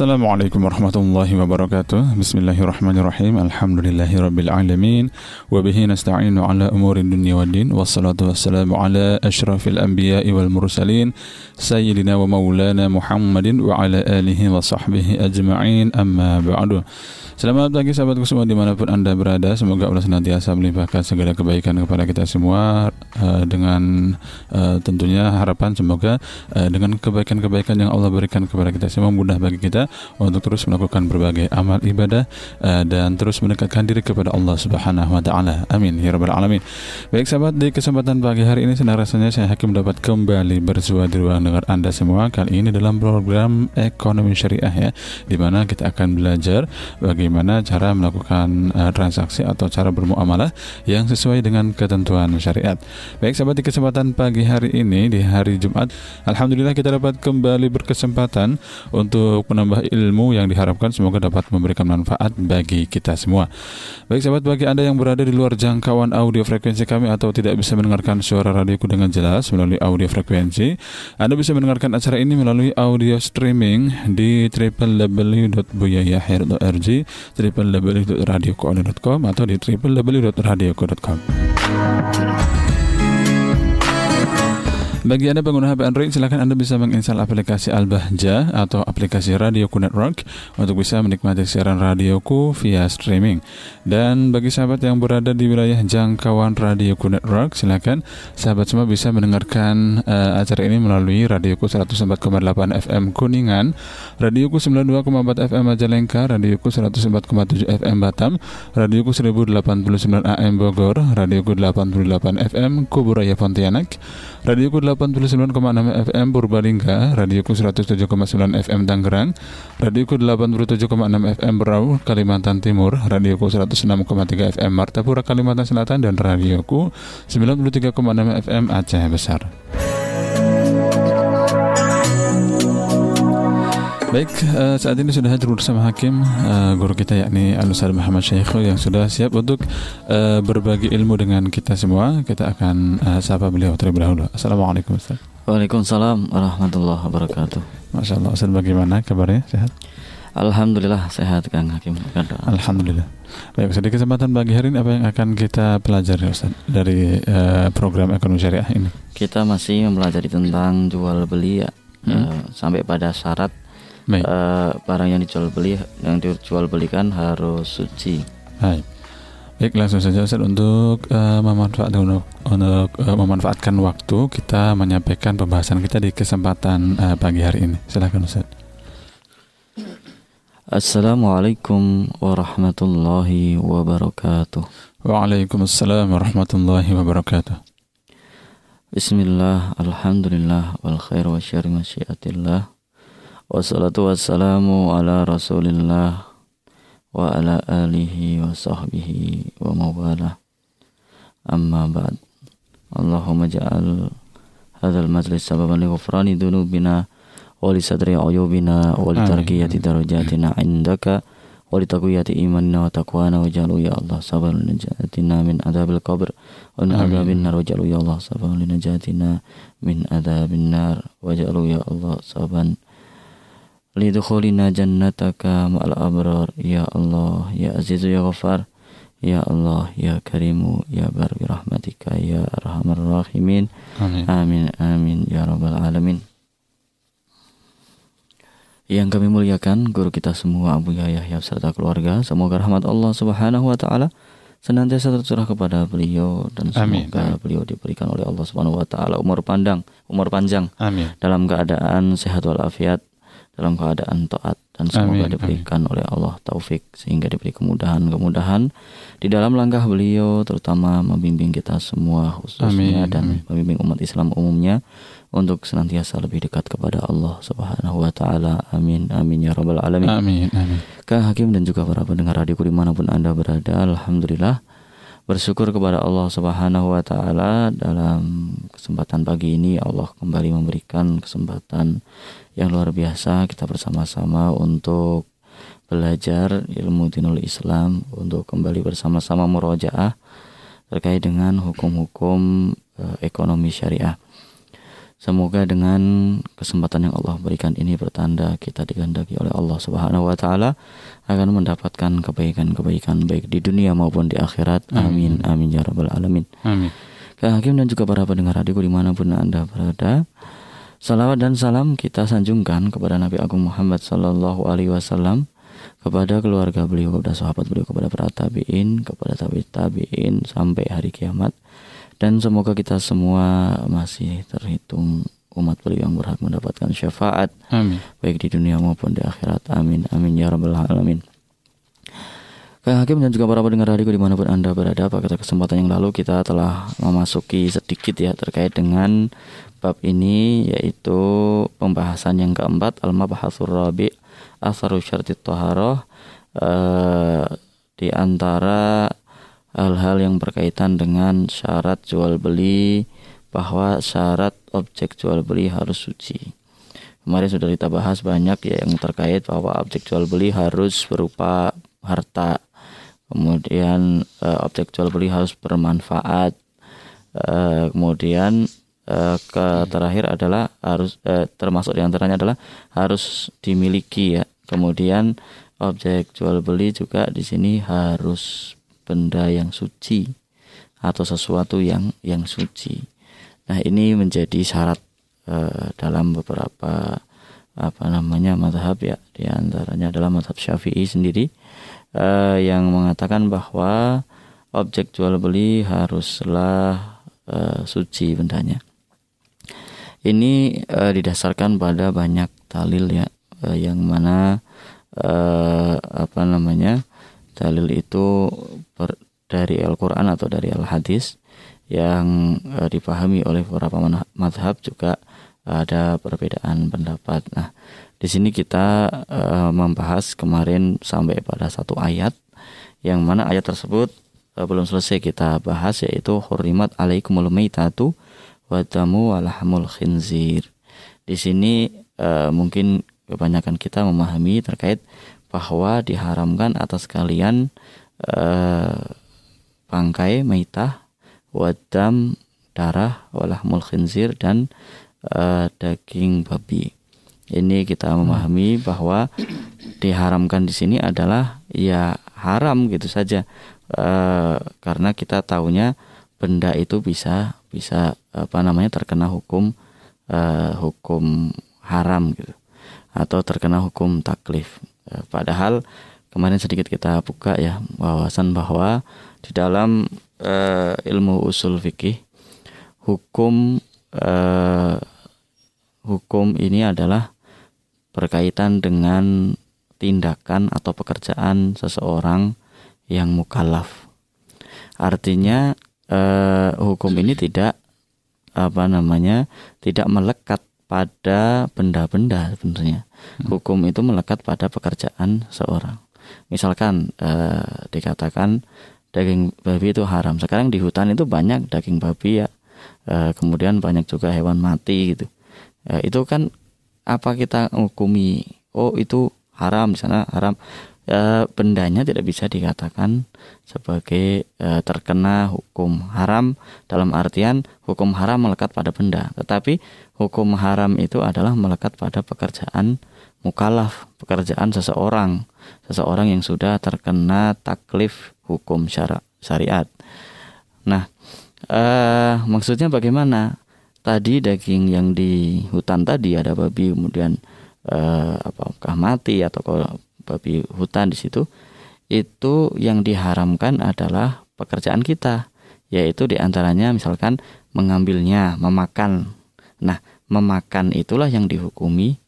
Assalamualaikum warahmatullahi wabarakatuh Bismillahirrahmanirrahim Alhamdulillahi rabbil alamin Wabihi nasta'inu ala umuri dunia wa din Wassalatu wassalamu ala ashrafil anbiya'i wal mursalin Sayyidina wa maulana Muhammadin Wa ala alihi wa sahbihi ajma'in Amma ba'du Selamat pagi sahabatku semua di mana pun anda berada. Semoga Allah senantiasa melimpahkan segala kebaikan kepada kita semua uh, Dengan uh, tentunya harapan semoga uh, Dengan kebaikan-kebaikan yang Allah berikan kepada kita semua Mudah bagi kita Untuk terus melakukan berbagai amal ibadah Dan terus mendekatkan diri kepada Allah subhanahu wa ta'ala. Amin. Ya Rabbal Alamin. Baik sahabat di kesempatan pagi hari ini Senang rasanya saya Hakim dapat kembali bersua di ruang dengar anda semua. Kali ini dalam program ekonomi syariah ya Di mana kita akan belajar bagaimana bagaimana cara melakukan uh, transaksi atau cara bermuamalah yang sesuai dengan ketentuan syariat. Baik sahabat di kesempatan pagi hari ini di hari Jumat, alhamdulillah kita dapat kembali berkesempatan untuk menambah ilmu yang diharapkan semoga dapat memberikan manfaat bagi kita semua. Baik sahabat bagi Anda yang berada di luar jangkauan audio frekuensi kami atau tidak bisa mendengarkan suara radioku dengan jelas melalui audio frekuensi, Anda bisa mendengarkan acara ini melalui audio streaming di www.buyayahir.org www.radiokoordinat.com atau di www.radiokoordinat.com. Bagi Anda pengguna HP Android, silakan Anda bisa menginstal aplikasi Al-Bahja atau aplikasi Radioku Network untuk bisa menikmati siaran radioku via streaming. Dan bagi sahabat yang berada di wilayah jangkauan Radioku Network, silakan sahabat semua bisa mendengarkan uh, acara ini melalui Radioku 104,8 FM Kuningan, Radioku 92,4 FM Majalengka, Radioku 104,7 FM Batam, Radioku 1089 AM Bogor, Radioku 88 FM Kuburaya Pontianak, Radioku 89,6 FM Purbalingga, Radioku 107,9 FM Tangerang, Radioku 87,6 FM Berau, Kalimantan Timur, Radioku 106,3 FM Martapura, Kalimantan Selatan, dan Radioku 93,6 FM Aceh Besar. Baik, uh, saat ini sudah hadir bersama Hakim uh, guru kita yakni Al Ustaz Muhammad Syekh yang sudah siap untuk uh, berbagi ilmu dengan kita semua. Kita akan uh, sapa beliau terlebih dahulu. Assalamualaikum Ustaz. Waalaikumsalam warahmatullahi wabarakatuh. Masya Allah, Ustaz bagaimana kabarnya? Sehat? Alhamdulillah sehat Kang Hakim. Alhamdulillah. Baik, Ustaz, di kesempatan pagi hari ini apa yang akan kita pelajari Ustaz dari uh, program ekonomi syariah ini? Kita masih mempelajari tentang jual beli ya, hmm. uh, sampai pada syarat Baik. Uh, barang yang dijual beli yang dijual belikan harus suci. Baik. Baik langsung saja Ustaz untuk uh, memanfaatkan untuk, untuk uh, memanfaatkan waktu kita menyampaikan pembahasan kita di kesempatan uh, pagi hari ini. Silakan Ustaz. Assalamualaikum warahmatullahi wabarakatuh. Waalaikumsalam warahmatullahi wabarakatuh. Bismillah, alhamdulillah, wal khair wa syari masyiatillah. Wassalatu wassalamu ala rasulillah wa ala alihi wa sahbihi wa mawala amma ba'd Allahumma ja'al hadzal majlis sababan li ghufrani dhunubina wa li sadri uyubina wa li tarqiyati darajatina indaka wa li taqwiyati imanina wa taqwana wa jalu ya Allah sababan najatina min adzabil qabr wa min adzabin nar wa jalu ya Allah sababan najatina min adzabin nar wa jalu ya Allah sababan lidukhulina jannataka ma'al abrar. Ya Allah ya azizu ya ghafar. Ya Allah ya karimu ya bar rahmatika ya arhamar rahimin. Amin. Amin amin ya rabbal alamin. Yang kami muliakan guru kita semua Abu Yahya serta keluarga semoga rahmat Allah Subhanahu wa taala senantiasa tercurah kepada beliau dan semoga Amin. beliau diberikan oleh Allah Subhanahu wa taala umur pandang, umur panjang Amin. dalam keadaan sehat walafiat dalam keadaan taat dan semoga amin, diberikan amin. oleh Allah taufik sehingga diberi kemudahan-kemudahan di dalam langkah beliau terutama membimbing kita semua khususnya amin, dan amin. membimbing umat Islam umumnya untuk senantiasa lebih dekat kepada Allah Subhanahu wa taala. Amin amin ya rabbal alamin. Amin amin. Kang Hakim dan juga para pendengar radio di mana pun Anda berada, alhamdulillah bersyukur kepada Allah Subhanahu wa taala dalam kesempatan pagi ini Allah kembali memberikan kesempatan yang luar biasa kita bersama-sama untuk belajar ilmu dinul Islam untuk kembali bersama-sama murojaah terkait dengan hukum-hukum e, ekonomi syariah. Semoga dengan kesempatan yang Allah berikan ini bertanda kita dikehendaki oleh Allah Subhanahu wa taala akan mendapatkan kebaikan-kebaikan baik di dunia maupun di akhirat. Amin. Amin ya rabbal alamin. Amin. Kang Hakim dan juga para pendengar radioku di mana pun Anda berada. Salawat dan salam kita sanjungkan kepada Nabi Agung Muhammad Sallallahu Alaihi Wasallam kepada keluarga beliau, kepada sahabat beliau, kepada para tabiin, kepada tabi tabiin sampai hari kiamat dan semoga kita semua masih terhitung umat beliau yang berhak mendapatkan syafaat. Amin. baik di dunia maupun di akhirat. Amin amin ya rabbal alamin. Kang Hakim dan juga para pendengar radioku di mana pun Anda berada pada kesempatan yang lalu kita telah memasuki sedikit ya terkait dengan bab ini yaitu pembahasan yang keempat Al-Mabahathur Rabi Asaru Syartit Toharoh eh, di antara hal-hal yang berkaitan dengan syarat jual beli bahwa syarat objek jual beli harus suci. Kemarin sudah kita bahas banyak ya yang terkait bahwa objek jual beli harus berupa harta. Kemudian uh, objek jual beli harus bermanfaat. Uh, kemudian uh, ke terakhir adalah harus termasuk di antaranya adalah harus dimiliki ya. Kemudian objek jual beli juga di sini harus benda yang suci atau sesuatu yang yang suci. Nah, ini menjadi syarat uh, dalam beberapa apa namanya madhab ya di antaranya adalah madhab syafi'i sendiri uh, yang mengatakan bahwa objek jual beli haruslah uh, suci bendanya. Ini didasarkan pada banyak dalil ya yang mana apa namanya dalil itu per, dari Al-Quran atau dari Al-Hadis yang e, dipahami oleh beberapa madhab juga ada perbedaan pendapat. Nah, di sini kita e, membahas kemarin sampai pada satu ayat yang mana ayat tersebut e, belum selesai kita bahas yaitu hurrimat alaikumul maitatu wa damu walahmul khinzir. Di sini e, mungkin kebanyakan kita memahami terkait bahwa diharamkan atas kalian uh, bangkai maitah wadam darah walahmul khinzir dan uh, daging babi. Ini kita memahami bahwa diharamkan di sini adalah ya haram gitu saja uh, karena kita tahunya benda itu bisa bisa apa namanya terkena hukum uh, hukum haram gitu atau terkena hukum taklif padahal kemarin sedikit kita buka ya wawasan bahwa di dalam uh, ilmu usul fikih hukum uh, hukum ini adalah berkaitan dengan tindakan atau pekerjaan seseorang yang mukallaf. Artinya uh, hukum ini tidak apa namanya tidak melekat pada benda-benda sebenarnya hukum itu melekat pada pekerjaan seorang. Misalkan eh, dikatakan daging babi itu haram. Sekarang di hutan itu banyak daging babi ya. Eh, kemudian banyak juga hewan mati gitu. Eh, itu kan apa kita hukumi? Oh itu haram di sana haram. E, bendanya tidak bisa dikatakan sebagai e, terkena hukum haram dalam artian hukum haram melekat pada benda, tetapi hukum haram itu adalah melekat pada pekerjaan mukalaf pekerjaan seseorang seseorang yang sudah terkena taklif hukum syara, syariat. Nah eh, maksudnya bagaimana? Tadi daging yang di hutan tadi ada babi kemudian eh, apakah mati atau babi hutan di situ itu yang diharamkan adalah pekerjaan kita yaitu di antaranya misalkan mengambilnya memakan. Nah memakan itulah yang dihukumi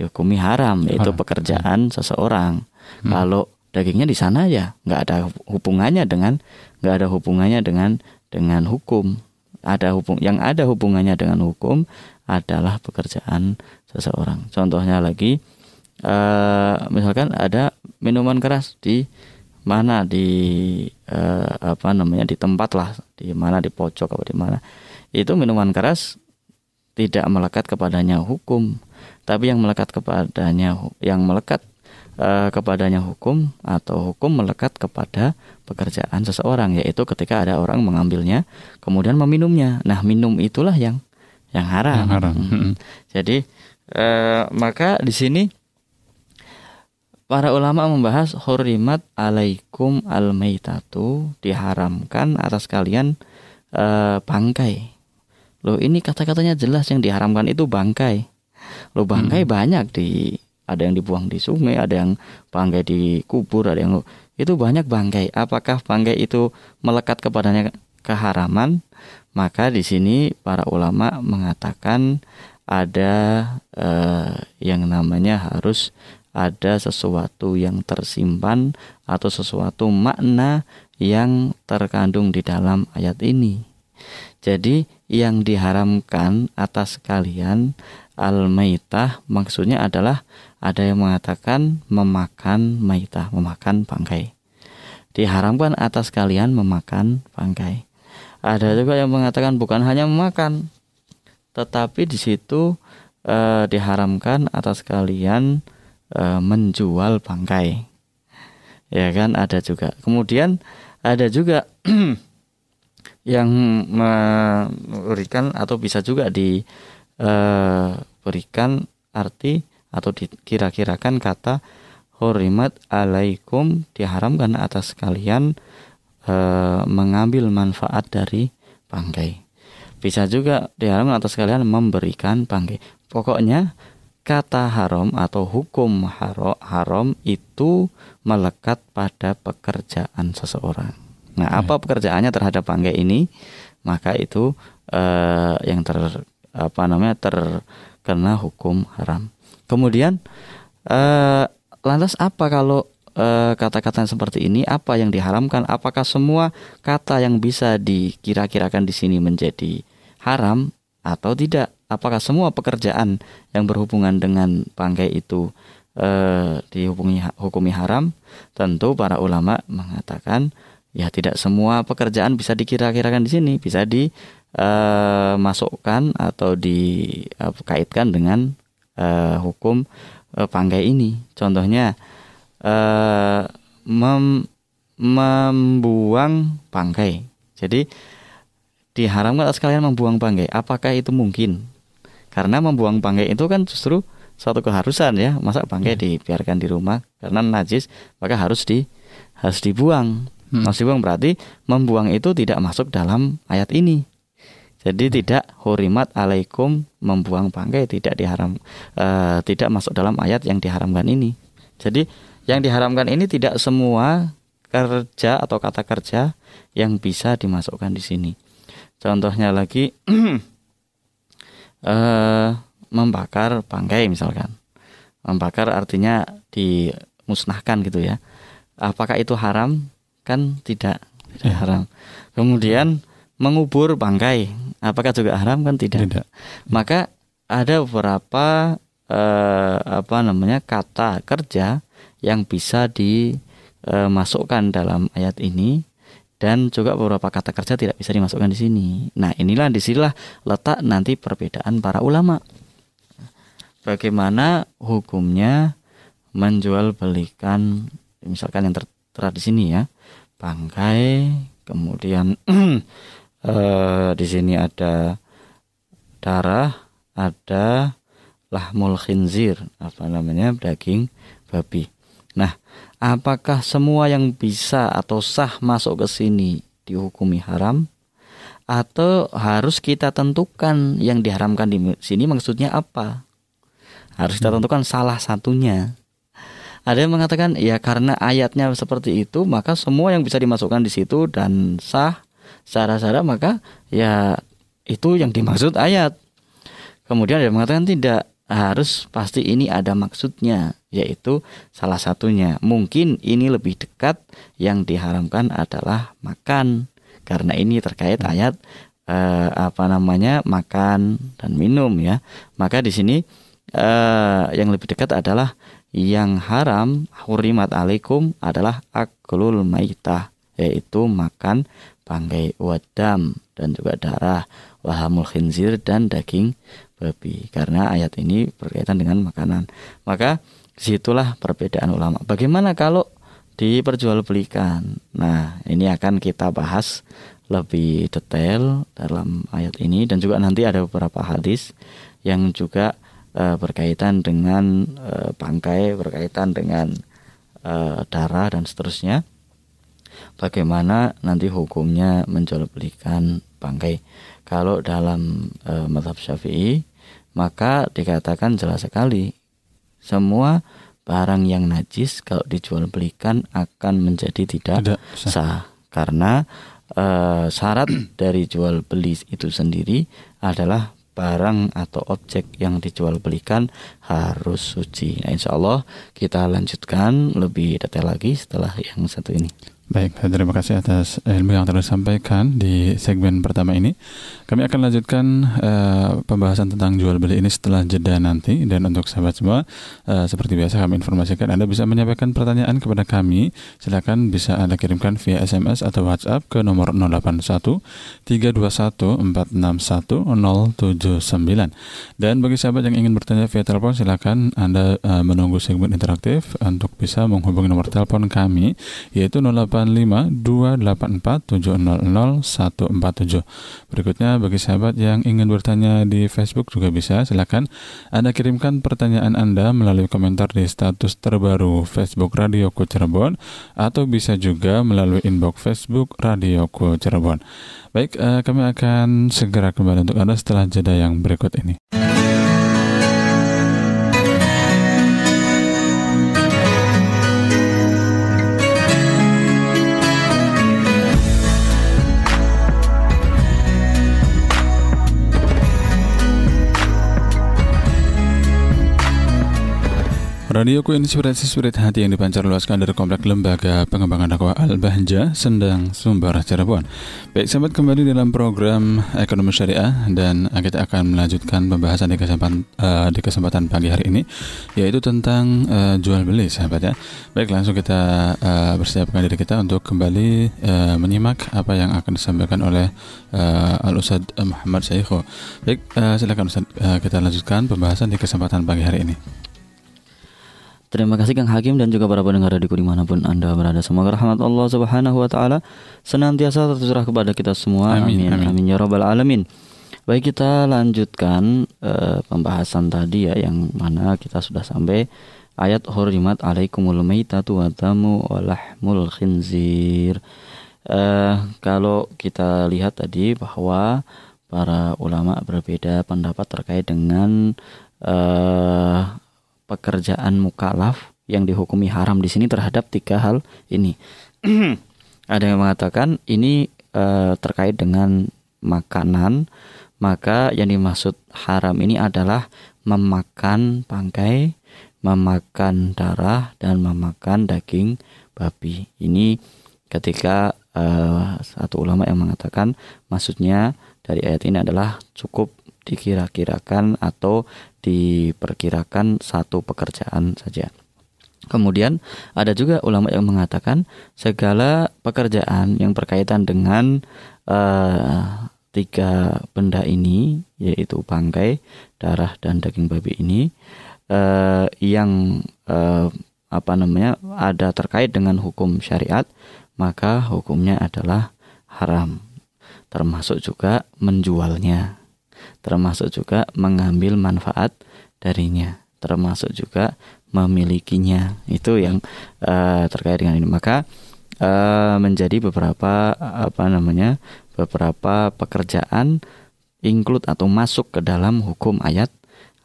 dihukumi haram yaitu pekerjaan seseorang. Hmm. Kalau dagingnya di sana ya nggak ada hubungannya dengan nggak ada hubungannya dengan dengan hukum. Ada hubung yang ada hubungannya dengan hukum adalah pekerjaan seseorang. Contohnya lagi uh, misalkan ada minuman keras di mana di uh, apa namanya di tempat lah di mana di pojok atau di mana itu minuman keras tidak melekat kepadanya hukum tapi yang melekat kepadanya yang melekat uh, kepadanya hukum atau hukum melekat kepada pekerjaan seseorang yaitu ketika ada orang mengambilnya kemudian meminumnya nah minum itulah yang yang haram. Yang haram. Hmm. Jadi eh, maka di sini para ulama membahas hurimat alaikum al-maitatu diharamkan atas kalian eh, bangkai. Loh ini kata-katanya jelas yang diharamkan itu bangkai. Loh bangkai hmm. banyak di ada yang dibuang di sungai, ada yang bangkai di kubur, ada yang itu banyak bangkai. Apakah bangkai itu melekat kepadanya keharaman? Maka di sini para ulama mengatakan ada eh, yang namanya harus ada sesuatu yang tersimpan atau sesuatu makna yang terkandung di dalam ayat ini. Jadi yang diharamkan atas kalian al-maitah maksudnya adalah ada yang mengatakan memakan maitah, memakan bangkai. Diharamkan atas kalian memakan bangkai. Ada juga yang mengatakan bukan hanya memakan, tetapi di situ eh, diharamkan atas kalian eh, menjual bangkai. Ya kan ada juga. Kemudian ada juga yang memberikan atau bisa juga diberikan eh, arti atau dikira-kirakan kata hurimat alaikum diharamkan atas kalian e, mengambil manfaat dari bangkai. Bisa juga diharamkan atas kalian memberikan bangkai. Pokoknya kata haram atau hukum haram, haram itu melekat pada pekerjaan seseorang. Nah, apa hmm. pekerjaannya terhadap bangkai ini? Maka itu eh, yang ter apa namanya terkena hukum haram. Kemudian uh, lantas apa kalau uh, kata-kata seperti ini apa yang diharamkan? Apakah semua kata yang bisa dikira-kirakan di sini menjadi haram atau tidak? Apakah semua pekerjaan yang berhubungan dengan bangkai itu uh, dihukumi hukumi haram? Tentu para ulama mengatakan ya tidak semua pekerjaan bisa dikira-kirakan di sini, bisa dimasukkan atau dikaitkan dengan uh, hukum uh, panggai ini. Contohnya uh, mem membuang bangkai. Jadi diharamkan atas kalian membuang bangkai. Apakah itu mungkin? Karena membuang bangkai itu kan justru suatu keharusan ya. Masa bangkai hmm. dibiarkan di rumah karena najis, maka harus di harus dibuang. Hmm. Harus dibuang berarti membuang itu tidak masuk dalam ayat ini. Jadi tidak hurimat alaikum membuang bangkai tidak diharam uh, tidak masuk dalam ayat yang diharamkan ini. Jadi yang diharamkan ini tidak semua kerja atau kata kerja yang bisa dimasukkan di sini. Contohnya lagi uh, membakar bangkai misalkan. Membakar artinya dimusnahkan gitu ya. Apakah itu haram? Kan tidak, tidak haram. Kemudian mengubur bangkai apakah juga haram kan tidak, tidak. maka ada beberapa eh, apa namanya kata kerja yang bisa dimasukkan eh, dalam ayat ini dan juga beberapa kata kerja tidak bisa dimasukkan di sini. Nah, inilah di sinilah letak nanti perbedaan para ulama. Bagaimana hukumnya menjual belikan misalkan yang tertera di sini ya, bangkai, kemudian uh, di sini ada darah, ada lahmul khinzir, apa namanya daging babi. Nah, apakah semua yang bisa atau sah masuk ke sini dihukumi haram? Atau harus kita tentukan yang diharamkan di sini maksudnya apa? Harus kita hmm. tentukan salah satunya. Ada yang mengatakan ya karena ayatnya seperti itu maka semua yang bisa dimasukkan di situ dan sah secara-secara maka ya itu yang dimaksud ayat. Kemudian ada mengatakan tidak harus pasti ini ada maksudnya yaitu salah satunya. Mungkin ini lebih dekat yang diharamkan adalah makan. Karena ini terkait ayat eh, apa namanya makan dan minum ya. Maka di sini eh, yang lebih dekat adalah yang haram hurimat alaikum adalah aklul maitah yaitu makan bangkai wadam dan juga darah wahamul khinzir dan daging babi. Karena ayat ini berkaitan dengan makanan. Maka di situlah perbedaan ulama. Bagaimana kalau diperjualbelikan? Nah ini akan kita bahas lebih detail dalam ayat ini. Dan juga nanti ada beberapa hadis yang juga uh, berkaitan dengan uh, bangkai, berkaitan dengan uh, darah dan seterusnya. Bagaimana nanti hukumnya menjual belikan bangkai? Kalau dalam uh, madhab syafi'i maka dikatakan jelas sekali semua barang yang najis kalau dijual belikan akan menjadi tidak, tidak sah. sah karena uh, syarat dari jual beli itu sendiri adalah barang atau objek yang dijual belikan harus suci. Nah, insya Allah kita lanjutkan lebih detail lagi setelah yang satu ini. Baik, terima kasih atas ilmu yang telah disampaikan di segmen pertama ini. Kami akan lanjutkan uh, pembahasan tentang jual beli ini setelah jeda nanti. Dan untuk sahabat semua, uh, seperti biasa kami informasikan Anda bisa menyampaikan pertanyaan kepada kami. Silakan bisa Anda kirimkan via SMS atau WhatsApp ke nomor 081 321 461 079. Dan bagi sahabat yang ingin bertanya via telepon, silakan Anda uh, menunggu segmen interaktif untuk bisa menghubungi nomor telepon kami, yaitu 08 085284700147. Berikutnya bagi sahabat yang ingin bertanya di Facebook juga bisa silakan Anda kirimkan pertanyaan Anda melalui komentar di status terbaru Facebook Radio Ku Cirebon atau bisa juga melalui inbox Facebook Radio Ku Cirebon. Baik, uh, kami akan segera kembali untuk Anda setelah jeda yang berikut ini. Radioku Inspirasi Spirit Hati yang dipancar luaskan dari Komplek Lembaga Pengembangan Dakwah Al-Bahja, Sendang, Sumber, Cirebon. Baik, sahabat kembali dalam program Ekonomi Syariah dan kita akan melanjutkan pembahasan di kesempatan, uh, di kesempatan pagi hari ini, yaitu tentang uh, jual beli, sahabat ya. Baik, langsung kita uh, bersiapkan diri kita untuk kembali uh, menyimak apa yang akan disampaikan oleh uh, Al Ustad Muhammad Syekho. Baik, uh, silakan Ustaz, uh, kita lanjutkan pembahasan di kesempatan pagi hari ini. Terima kasih Kang Hakim dan juga para pendengar di di mana pun Anda berada. Semoga rahmat Allah Subhanahu wa taala senantiasa tercurah kepada kita semua. Amin. Amin, amin. amin ya rabbal alamin. Baik kita lanjutkan uh, pembahasan tadi ya yang mana kita sudah sampai ayat hurrimat alaikumul maitatu wa damu walahmul khinzir. Uh, kalau kita lihat tadi bahwa para ulama berbeda pendapat terkait dengan uh, pekerjaan mukalaf yang dihukumi haram di sini terhadap tiga hal ini. Ada yang mengatakan ini e, terkait dengan makanan, maka yang dimaksud haram ini adalah memakan bangkai, memakan darah dan memakan daging babi. Ini ketika e, satu ulama yang mengatakan maksudnya dari ayat ini adalah cukup dikira-kirakan atau diperkirakan satu pekerjaan saja. Kemudian ada juga ulama yang mengatakan segala pekerjaan yang berkaitan dengan uh, tiga benda ini yaitu bangkai, darah dan daging babi ini uh, yang uh, apa namanya ada terkait dengan hukum syariat maka hukumnya adalah haram termasuk juga menjualnya termasuk juga mengambil manfaat darinya, termasuk juga memilikinya. Itu yang uh, terkait dengan ini. Maka uh, menjadi beberapa apa namanya? beberapa pekerjaan include atau masuk ke dalam hukum ayat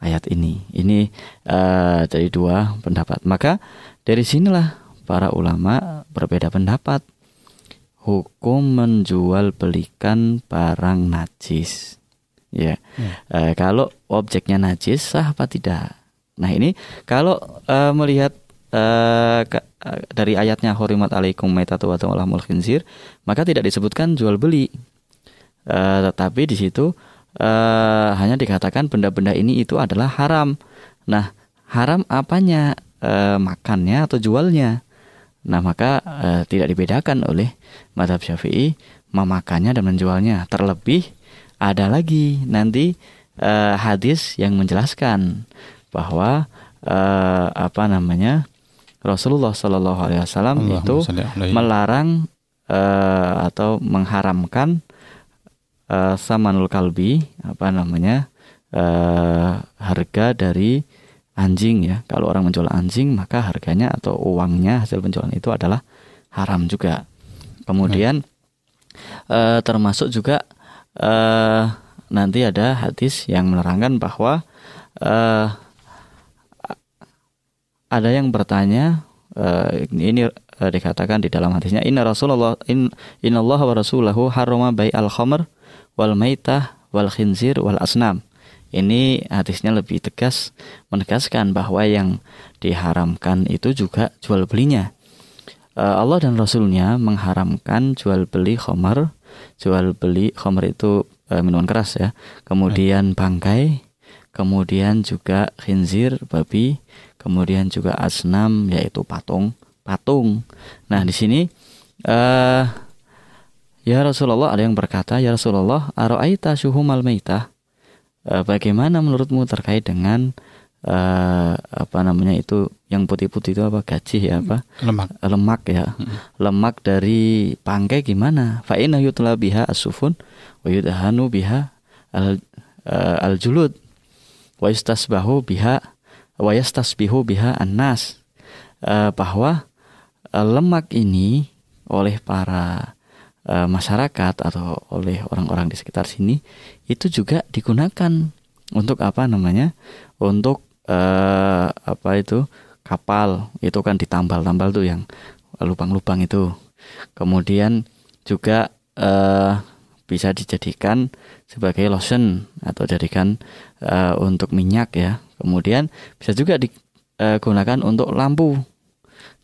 ayat ini. Ini uh, jadi dua pendapat. Maka dari sinilah para ulama berbeda pendapat hukum menjual belikan barang najis. Ya, hmm. uh, kalau objeknya najis sah apa tidak? Nah ini kalau uh, melihat uh, ke, uh, dari ayatnya horimat alaikum maitatu wa lahmul khinzir, maka tidak disebutkan jual beli. Uh, tetapi di situ uh, hanya dikatakan benda-benda ini itu adalah haram. Nah, haram apanya? Uh, makannya atau jualnya? Nah, maka uh, tidak dibedakan oleh madhab syafi'i memakannya dan menjualnya. Terlebih ada lagi nanti uh, hadis yang menjelaskan bahwa uh, apa namanya Rasulullah Shallallahu Alaihi Wasallam itu melarang uh, atau mengharamkan uh, samanul kalbi apa namanya uh, harga dari anjing ya. Kalau orang menjual anjing maka harganya atau uangnya hasil penjualan itu adalah haram juga. Kemudian uh, termasuk juga uh, nanti ada hadis yang menerangkan bahwa uh, ada yang bertanya uh, ini uh, dikatakan di dalam hadisnya inna Rasulullah in Allah wa rasulahu harrama bai al khamr wal maitah wal khinzir wal asnam. Ini hadisnya lebih tegas menegaskan bahwa yang diharamkan itu juga jual belinya. Uh, Allah dan Rasulnya mengharamkan jual beli khamar, jual beli khamar itu uh, minuman keras ya. Kemudian bangkai, kemudian juga khinzir babi, kemudian juga asnam yaitu patung patung. Nah di sini uh, ya Rasulullah ada yang berkata ya Rasulullah aro'aita syuhumal maitah uh, bagaimana menurutmu terkait dengan uh, apa namanya itu yang putih-putih itu apa? Gaji ya apa? Lemak. Lemak ya. Hmm. lemak dari bangkai gimana? Fa inna yutla biha asufun wa yudhanu biha al uh, al julud wa yustasbahu biha wayastasbihu biha annas. Uh, bahwa uh, lemak ini oleh para uh, masyarakat atau oleh orang-orang di sekitar sini itu juga digunakan untuk apa namanya? Untuk uh, apa itu kapal itu kan ditambal-tambal tuh yang lubang-lubang itu kemudian juga uh, bisa dijadikan sebagai lotion atau jadikan uh, untuk minyak ya Kemudian bisa juga digunakan untuk lampu.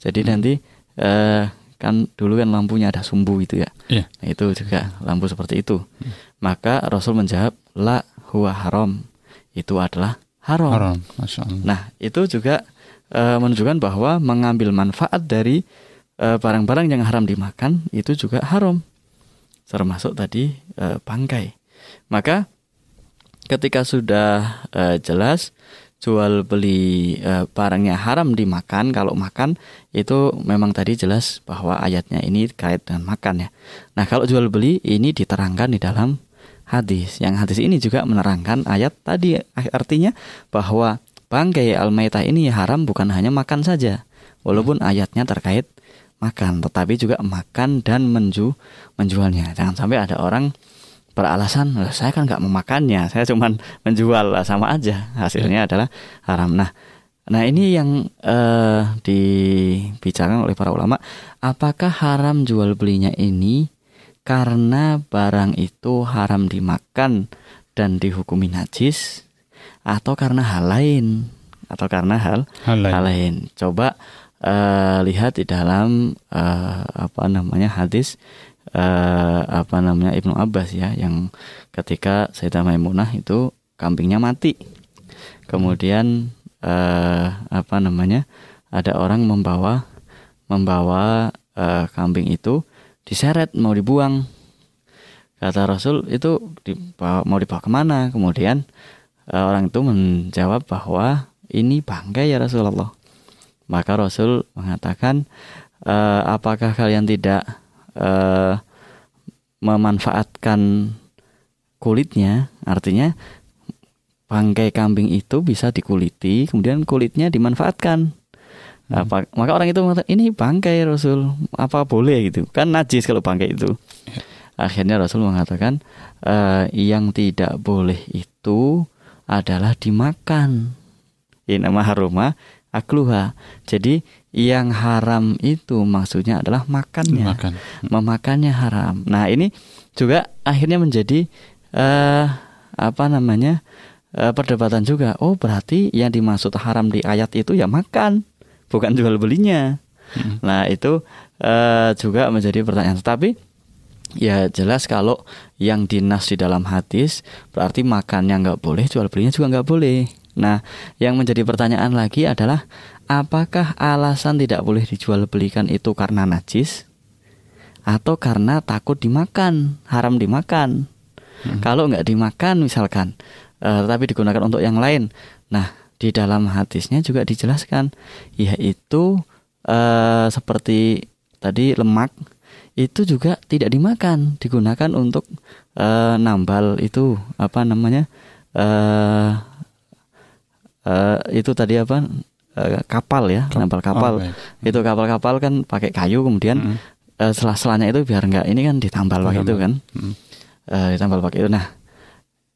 Jadi hmm. nanti uh, kan dulu kan lampunya ada sumbu itu ya. Yeah. Nah, itu juga lampu seperti itu. Hmm. Maka Rasul menjawab la huwa haram. Itu adalah haram. Haram, Nah, itu juga uh, menunjukkan bahwa mengambil manfaat dari barang barang-barang yang haram dimakan itu juga haram. Termasuk tadi uh, bangkai. Maka ketika sudah uh, jelas jual beli uh, barangnya haram dimakan kalau makan itu memang tadi jelas bahwa ayatnya ini kait dengan makan ya. Nah, kalau jual beli ini diterangkan di dalam hadis. Yang hadis ini juga menerangkan ayat tadi artinya bahwa bangkai al-maitah ini haram bukan hanya makan saja. Walaupun ayatnya terkait makan, tetapi juga makan dan menju menjualnya. Jangan sampai ada orang beralasan saya kan nggak memakannya saya cuma menjual sama aja hasilnya ya. adalah haram nah nah ini yang uh, dibicarakan oleh para ulama apakah haram jual belinya ini karena barang itu haram dimakan dan dihukumi najis atau karena hal lain atau karena hal hal lain, hal lain. coba uh, lihat di dalam uh, apa namanya hadis uh, apa namanya Ibnu Abbas ya yang ketika Sayyidah Maimunah itu kambingnya mati. Kemudian uh, apa namanya? ada orang membawa membawa uh, kambing itu diseret mau dibuang. Kata Rasul itu dibawa, mau dibawa ke mana? Kemudian orang itu menjawab bahwa ini bangkai ya Rasulullah. Maka Rasul mengatakan, e, apakah kalian tidak uh, memanfaatkan kulitnya, artinya bangkai kambing itu bisa dikuliti, kemudian kulitnya dimanfaatkan. Hmm. Apa, maka orang itu mengatakan ini bangkai Rasul, apa boleh gitu? Kan najis kalau bangkai itu. Ya. Akhirnya Rasul mengatakan e, yang tidak boleh itu adalah dimakan. Ini nama haruma akluha. Jadi yang haram itu maksudnya adalah makannya, Makan. memakannya haram. Nah ini juga akhirnya menjadi uh, apa namanya uh, perdebatan juga. Oh berarti yang dimaksud haram di ayat itu ya makan, bukan jual belinya. Hmm. Nah itu uh, juga menjadi pertanyaan. Tapi ya jelas kalau yang dinas di dalam hadis berarti makannya nggak boleh, jual belinya juga nggak boleh. Nah, yang menjadi pertanyaan lagi adalah apakah alasan tidak boleh dijual belikan itu karena najis atau karena takut dimakan, haram dimakan. Hmm. Kalau nggak dimakan misalkan, uh, tetapi digunakan untuk yang lain. Nah, di dalam hadisnya juga dijelaskan, yaitu uh, seperti tadi lemak itu juga tidak dimakan, digunakan untuk uh, nambal itu apa namanya? Uh, uh, itu tadi apa? Uh, kapal ya, Kap nambal kapal. Oh, itu kapal-kapal kan pakai kayu kemudian mm -hmm. uh, selah-selahnya itu biar enggak ini kan ditambal pakai itu kan. Mm -hmm. uh, ditambal pakai itu. Nah,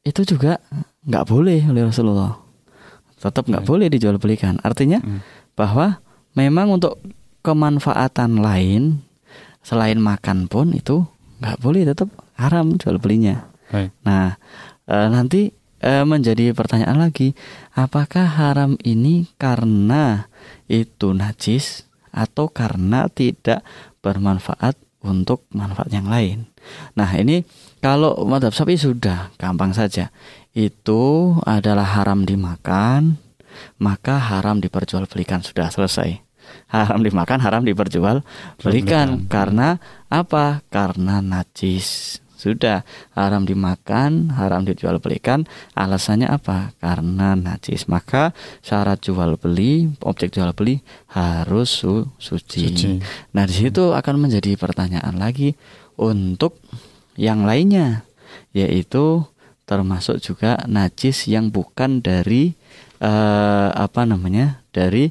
itu juga nggak boleh oleh Rasulullah. Tetap nggak boleh dijual belikan. Artinya mm. bahwa memang untuk kemanfaatan lain selain makan pun itu nggak boleh tetap haram jual belinya. Baik. Nah e, nanti e, menjadi pertanyaan lagi, apakah haram ini karena itu najis atau karena tidak bermanfaat untuk manfaat yang lain? Nah ini kalau madhab sapi sudah gampang saja, itu adalah haram dimakan, maka haram diperjualbelikan sudah selesai haram dimakan, haram diperjual belikan. Karena apa? Karena najis. Sudah haram dimakan, haram dijual belikan. Alasannya apa? Karena najis. Maka syarat jual beli, objek jual beli harus su suci. suci. Nah, di situ akan menjadi pertanyaan lagi untuk yang lainnya, yaitu termasuk juga najis yang bukan dari uh, apa namanya? dari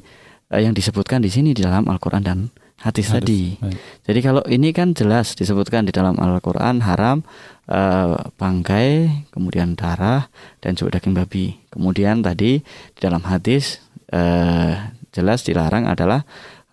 uh, yang disebutkan di sini di dalam Al-Qur'an dan hadis, tadi. Jadi kalau ini kan jelas disebutkan di dalam Al-Qur'an haram uh, bangkai, kemudian darah dan juga daging babi. Kemudian tadi di dalam hadis uh, jelas dilarang adalah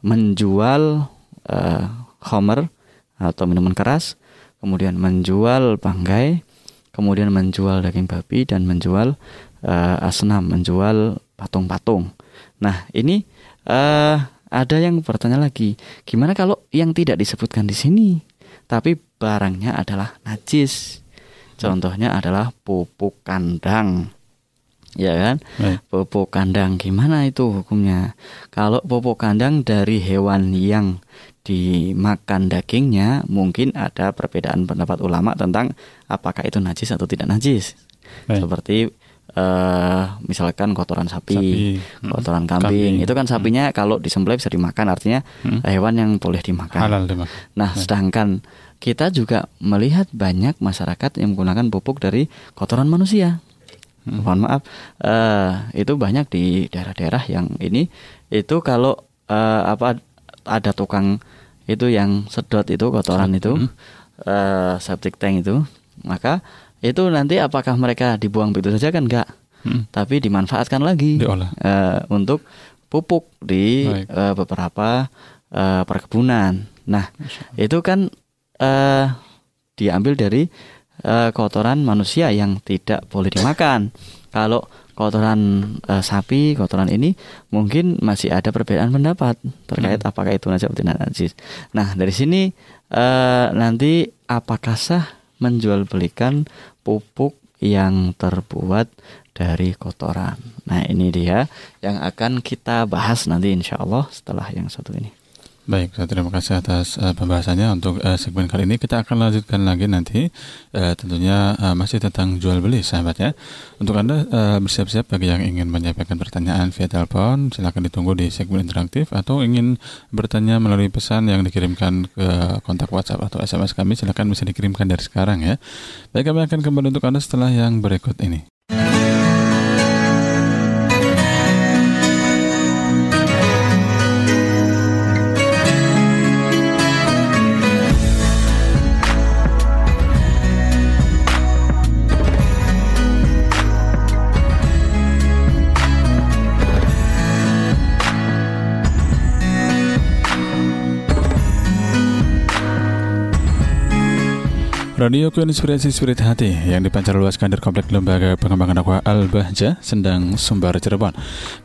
menjual uh, homer atau minuman keras, kemudian menjual bangkai, kemudian menjual daging babi dan menjual uh, asnam, menjual patung-patung. Nah, ini uh, ada yang bertanya lagi, gimana kalau yang tidak disebutkan di sini, tapi barangnya adalah najis? Contohnya adalah pupuk kandang. Ya kan? Baik. Pupuk kandang gimana itu hukumnya? Kalau pupuk kandang dari hewan yang dimakan dagingnya, mungkin ada perbedaan pendapat ulama tentang apakah itu najis atau tidak najis. Baik. Seperti uh, misalkan kotoran sapi, sapi. Hmm. kotoran kambing. kambing, itu kan sapinya hmm. kalau disembelih bisa dimakan, artinya hmm. hewan yang boleh dimakan. Halal dimakan. Nah, hmm. sedangkan kita juga melihat banyak masyarakat yang menggunakan pupuk dari kotoran manusia. Hmm. Mohon maaf, uh, itu banyak di daerah-daerah yang ini itu kalau uh, apa ada tukang itu yang sedot itu kotoran hmm. itu uh, septic tank itu, maka itu nanti apakah mereka dibuang begitu saja kan enggak hmm. tapi dimanfaatkan lagi uh, untuk pupuk di uh, beberapa uh, perkebunan nah itu kan uh, diambil dari uh, kotoran manusia yang tidak boleh dimakan kalau kotoran uh, sapi, kotoran ini mungkin masih ada perbedaan pendapat terkait hmm. apakah itu najis atau tidak najis. Nah, dari sini uh, nanti apakah sah menjual belikan pupuk yang terbuat dari kotoran. Nah ini dia yang akan kita bahas nanti insya Allah setelah yang satu ini. Baik, terima kasih atas uh, pembahasannya untuk uh, segmen kali ini. Kita akan lanjutkan lagi nanti, uh, tentunya uh, masih tentang jual beli, sahabat ya. Untuk anda uh, bersiap-siap bagi yang ingin menyampaikan pertanyaan via telepon, silakan ditunggu di segmen interaktif atau ingin bertanya melalui pesan yang dikirimkan ke kontak WhatsApp atau SMS kami, silakan bisa dikirimkan dari sekarang ya. Baik, kami akan kembali untuk anda setelah yang berikut ini. Radio Ku Inspirasi Spirit Hati yang dipancar luaskan dari Komplek Lembaga Pengembangan Dakwah Al-Bahja, Sendang, Sumbar, Cirebon.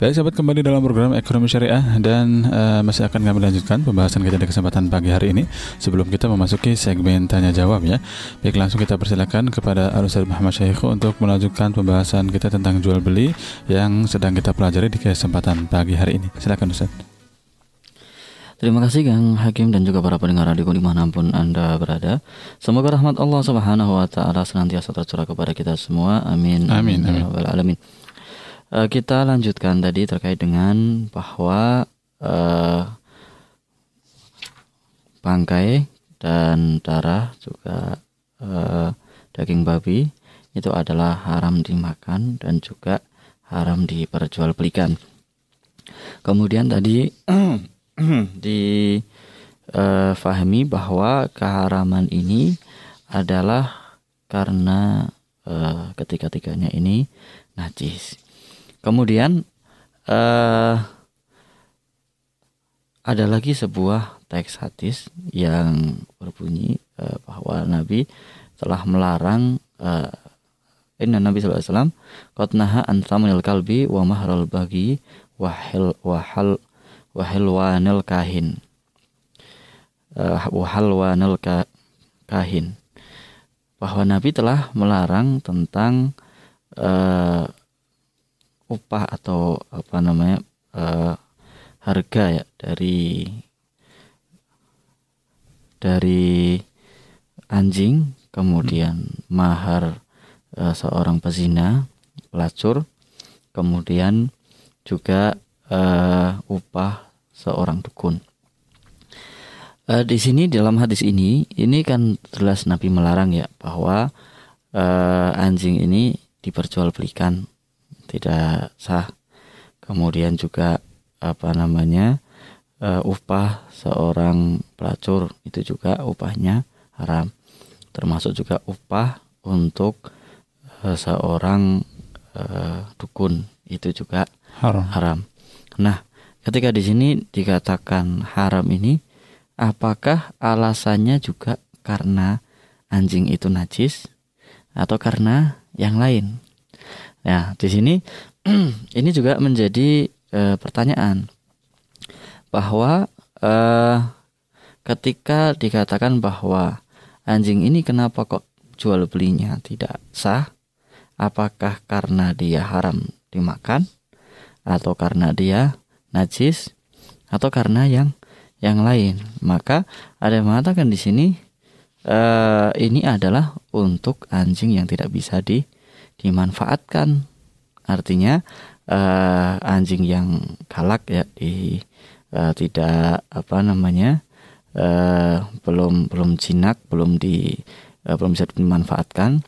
Baik sahabat kembali dalam program Ekonomi Syariah dan uh, masih akan kami lanjutkan pembahasan kita di kesempatan pagi hari ini sebelum kita memasuki segmen tanya jawab ya. Baik langsung kita persilakan kepada Al-Ustaz Muhammad Syekhu untuk melanjutkan pembahasan kita tentang jual beli yang sedang kita pelajari di kesempatan pagi hari ini. Silakan Ustaz. Terima kasih Kang Hakim dan juga para pendengar radio di mana pun Anda berada. Semoga rahmat Allah Subhanahu wa taala senantiasa tercurah kepada kita semua. Amin. Amin. amin. amin. alamin. Uh, kita lanjutkan tadi terkait dengan bahwa uh, bangkai dan darah juga uh, daging babi itu adalah haram dimakan dan juga haram diperjualbelikan. Kemudian tadi difahami uh, bahwa keharaman ini adalah karena uh, ketiga-tiganya ini najis. Kemudian uh, ada lagi sebuah teks hadis yang berbunyi uh, bahwa Nabi telah melarang uh, Inna Nabi wasallam qad naha an kalbi wa mahral bagi wahil wahal wahilwanil kahin. Uh, wahalwanil ka, kahin. Bahwa Nabi telah melarang tentang uh, upah atau apa namanya uh, harga ya dari dari anjing kemudian mahar uh, seorang pezina pelacur kemudian juga uh, upah seorang dukun uh, di sini dalam hadis ini ini kan jelas Nabi melarang ya bahwa uh, anjing ini diperjualbelikan tidak sah kemudian juga apa namanya uh, upah seorang pelacur itu juga upahnya haram termasuk juga upah untuk uh, seorang uh, dukun itu juga haram. haram. Nah, ketika di sini dikatakan haram ini, apakah alasannya juga karena anjing itu najis atau karena yang lain? Ya, di sini ini juga menjadi e, pertanyaan bahwa e, ketika dikatakan bahwa anjing ini kenapa kok jual belinya tidak sah? Apakah karena dia haram dimakan atau karena dia najis atau karena yang yang lain? Maka ada yang mengatakan di sini e, ini adalah untuk anjing yang tidak bisa di dimanfaatkan. Artinya uh, anjing yang galak ya di uh, tidak apa namanya uh, belum belum jinak, belum di uh, belum bisa dimanfaatkan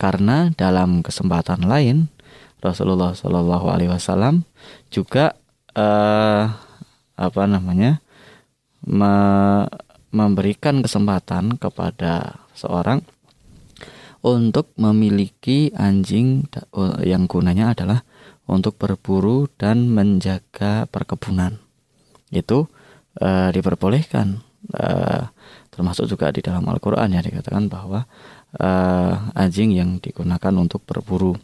karena dalam kesempatan lain Rasulullah Shallallahu Alaihi Wasallam juga uh, apa namanya me memberikan kesempatan kepada seorang untuk memiliki anjing yang gunanya adalah untuk berburu dan menjaga perkebunan. Itu e, diperbolehkan. E, termasuk juga di dalam Al-Qur'an ya dikatakan bahwa e, anjing yang digunakan untuk berburu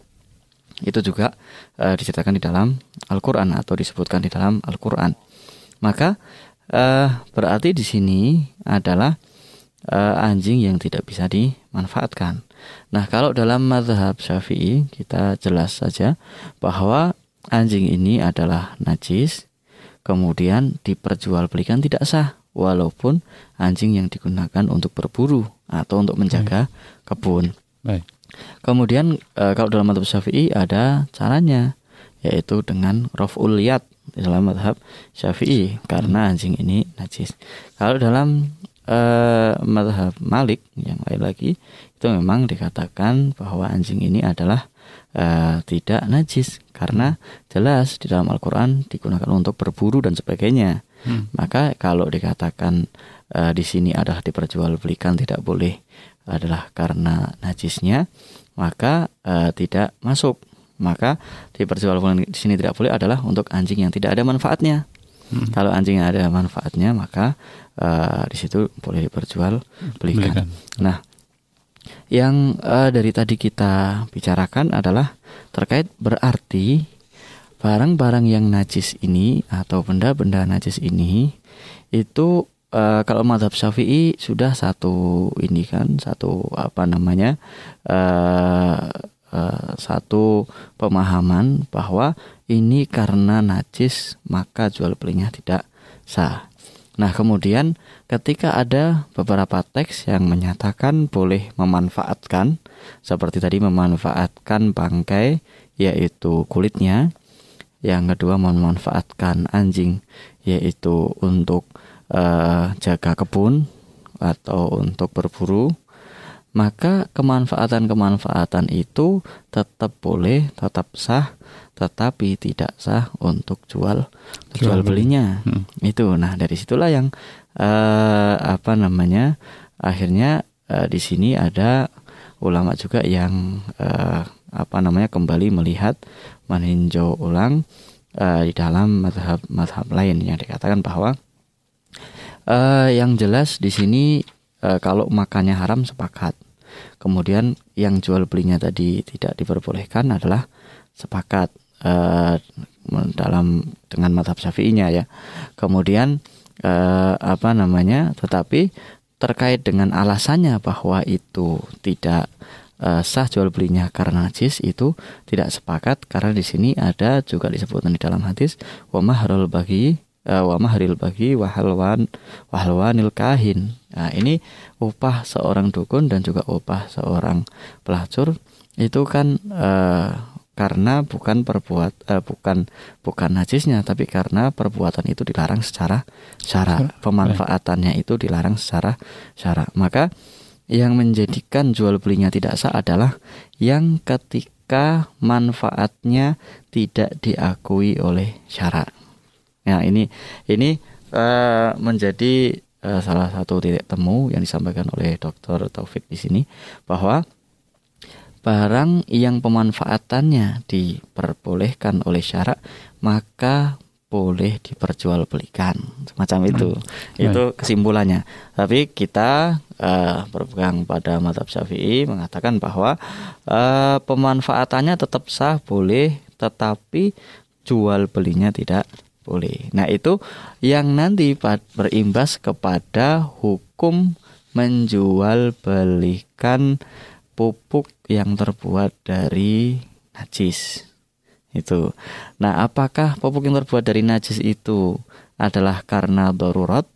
itu juga e, diceritakan di dalam Al-Qur'an atau disebutkan di dalam Al-Qur'an. Maka e, berarti di sini adalah e, anjing yang tidak bisa dimanfaatkan. Nah, kalau dalam mazhab Syafi'i kita jelas saja bahwa anjing ini adalah najis, kemudian diperjualbelikan tidak sah walaupun anjing yang digunakan untuk berburu atau untuk menjaga Baik. kebun. Baik. Kemudian e, kalau dalam mazhab Syafi'i ada caranya yaitu dengan raf'ul yad dalam mazhab Syafi'i karena anjing ini najis. Kalau dalam uh, madhab Malik yang lain lagi itu memang dikatakan bahwa anjing ini adalah uh, tidak najis karena jelas di dalam Al-Quran digunakan untuk berburu dan sebagainya. Hmm. Maka kalau dikatakan uh, di sini adalah diperjualbelikan tidak boleh adalah karena najisnya, maka uh, tidak masuk. Maka diperjualbelikan di sini tidak boleh adalah untuk anjing yang tidak ada manfaatnya. Hmm. Kalau anjing yang ada manfaatnya maka uh, di situ boleh diperjual belikan. Nah, yang uh, dari tadi kita bicarakan adalah terkait berarti barang-barang yang najis ini atau benda-benda najis ini itu uh, kalau madhab syafi'i sudah satu ini kan satu apa namanya uh, uh, satu pemahaman bahwa ini karena najis maka jual belinya tidak sah. Nah, kemudian ketika ada beberapa teks yang menyatakan boleh memanfaatkan seperti tadi memanfaatkan bangkai yaitu kulitnya, yang kedua memanfaatkan anjing yaitu untuk uh, jaga kebun, atau untuk berburu, maka kemanfaatan-kemanfaatan itu tetap boleh, tetap sah, tetapi tidak sah untuk jual jual belinya. Hmm. Itu. Nah, dari situlah yang uh, apa namanya? akhirnya uh, di sini ada ulama juga yang uh, apa namanya kembali melihat meninjau ulang uh, di dalam madhab madhab lain yang dikatakan bahwa uh, yang jelas di sini uh, kalau makannya haram sepakat. Kemudian yang jual belinya tadi tidak diperbolehkan adalah sepakat uh, dalam dengan madhab syafi'inya ya. Kemudian uh, apa namanya? Tetapi terkait dengan alasannya bahwa itu tidak uh, sah jual belinya karena najis itu tidak sepakat karena di sini ada juga disebutkan di dalam hadis wa mahrul bagi wa mahril bagi wahalwan wahalwanil kahin. Nah, ini upah seorang dukun dan juga upah seorang pelacur itu kan uh, karena bukan perbuat uh, bukan bukan najisnya tapi karena perbuatan itu dilarang secara syara pemanfaatannya itu dilarang secara syara maka yang menjadikan jual belinya tidak sah adalah yang ketika manfaatnya tidak diakui oleh syarat. Nah ini ini uh, menjadi uh, salah satu titik temu yang disampaikan oleh Dr. Taufik di sini bahwa barang yang pemanfaatannya diperbolehkan oleh syarat maka boleh diperjualbelikan semacam itu hmm. itu kesimpulannya tapi kita uh, berpegang pada madhab syafi'i mengatakan bahwa uh, pemanfaatannya tetap sah boleh tetapi jual belinya tidak boleh. Nah itu yang nanti berimbas kepada hukum menjual belikan pupuk yang terbuat dari najis. Itu. Nah, apakah pupuk yang terbuat dari najis itu adalah karena darurat?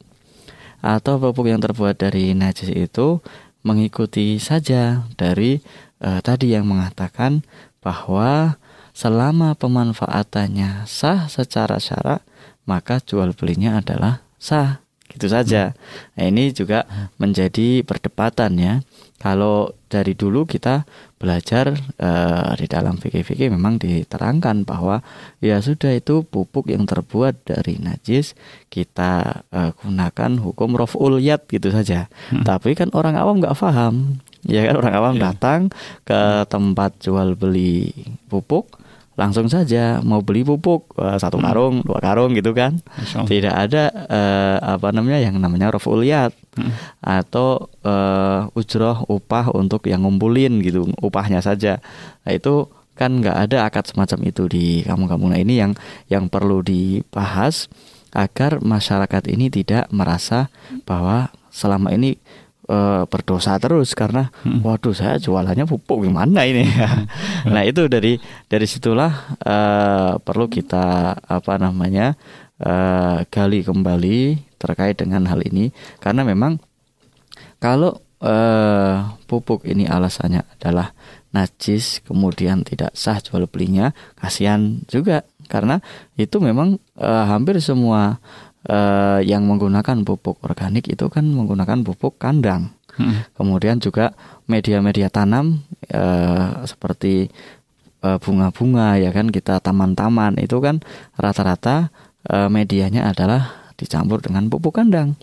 Atau pupuk yang terbuat dari najis itu mengikuti saja dari eh, tadi yang mengatakan bahwa selama pemanfaatannya sah secara syarak maka jual belinya adalah sah gitu saja. Nah, ini juga menjadi perdebatan ya. Kalau dari dulu kita belajar uh, di dalam fikih-fikih memang diterangkan bahwa ya sudah itu pupuk yang terbuat dari najis kita uh, gunakan hukum roful yad gitu saja. Hmm. Tapi kan orang awam nggak paham. Ya kan orang awam yeah. datang ke tempat jual beli pupuk langsung saja mau beli pupuk uh, satu hmm. karung hmm. dua karung gitu kan tidak ada uh, apa namanya yang namanya rofuliyat hmm. atau uh, ujroh upah untuk yang ngumpulin gitu upahnya saja nah, itu kan nggak ada akad semacam itu di kampung-kampung nah ini yang yang perlu dibahas agar masyarakat ini tidak merasa bahwa selama ini uh, berdosa terus karena hmm. waduh saya jualannya pupuk gimana ini ya. nah itu dari dari situlah uh, perlu kita apa namanya uh, gali kembali terkait dengan hal ini karena memang kalau uh, pupuk ini alasannya adalah najis kemudian tidak sah jual belinya kasihan juga karena itu memang uh, hampir semua uh, yang menggunakan pupuk organik itu kan menggunakan pupuk kandang. Hmm. Kemudian juga media-media tanam uh, seperti uh, bunga-bunga ya kan kita taman-taman itu kan rata-rata uh, medianya adalah dicampur dengan pupuk kandang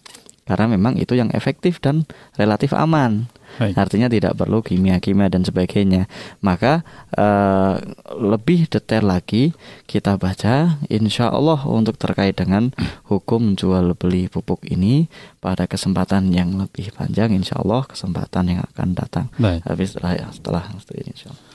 karena memang itu yang efektif dan relatif aman. Baik. Artinya tidak perlu kimia-kimia dan sebagainya. Maka uh, lebih detail lagi kita baca insya Allah untuk terkait dengan hukum jual beli pupuk ini pada kesempatan yang lebih panjang insya Allah kesempatan yang akan datang. Baik. Habis setelah setelah ini insya Allah.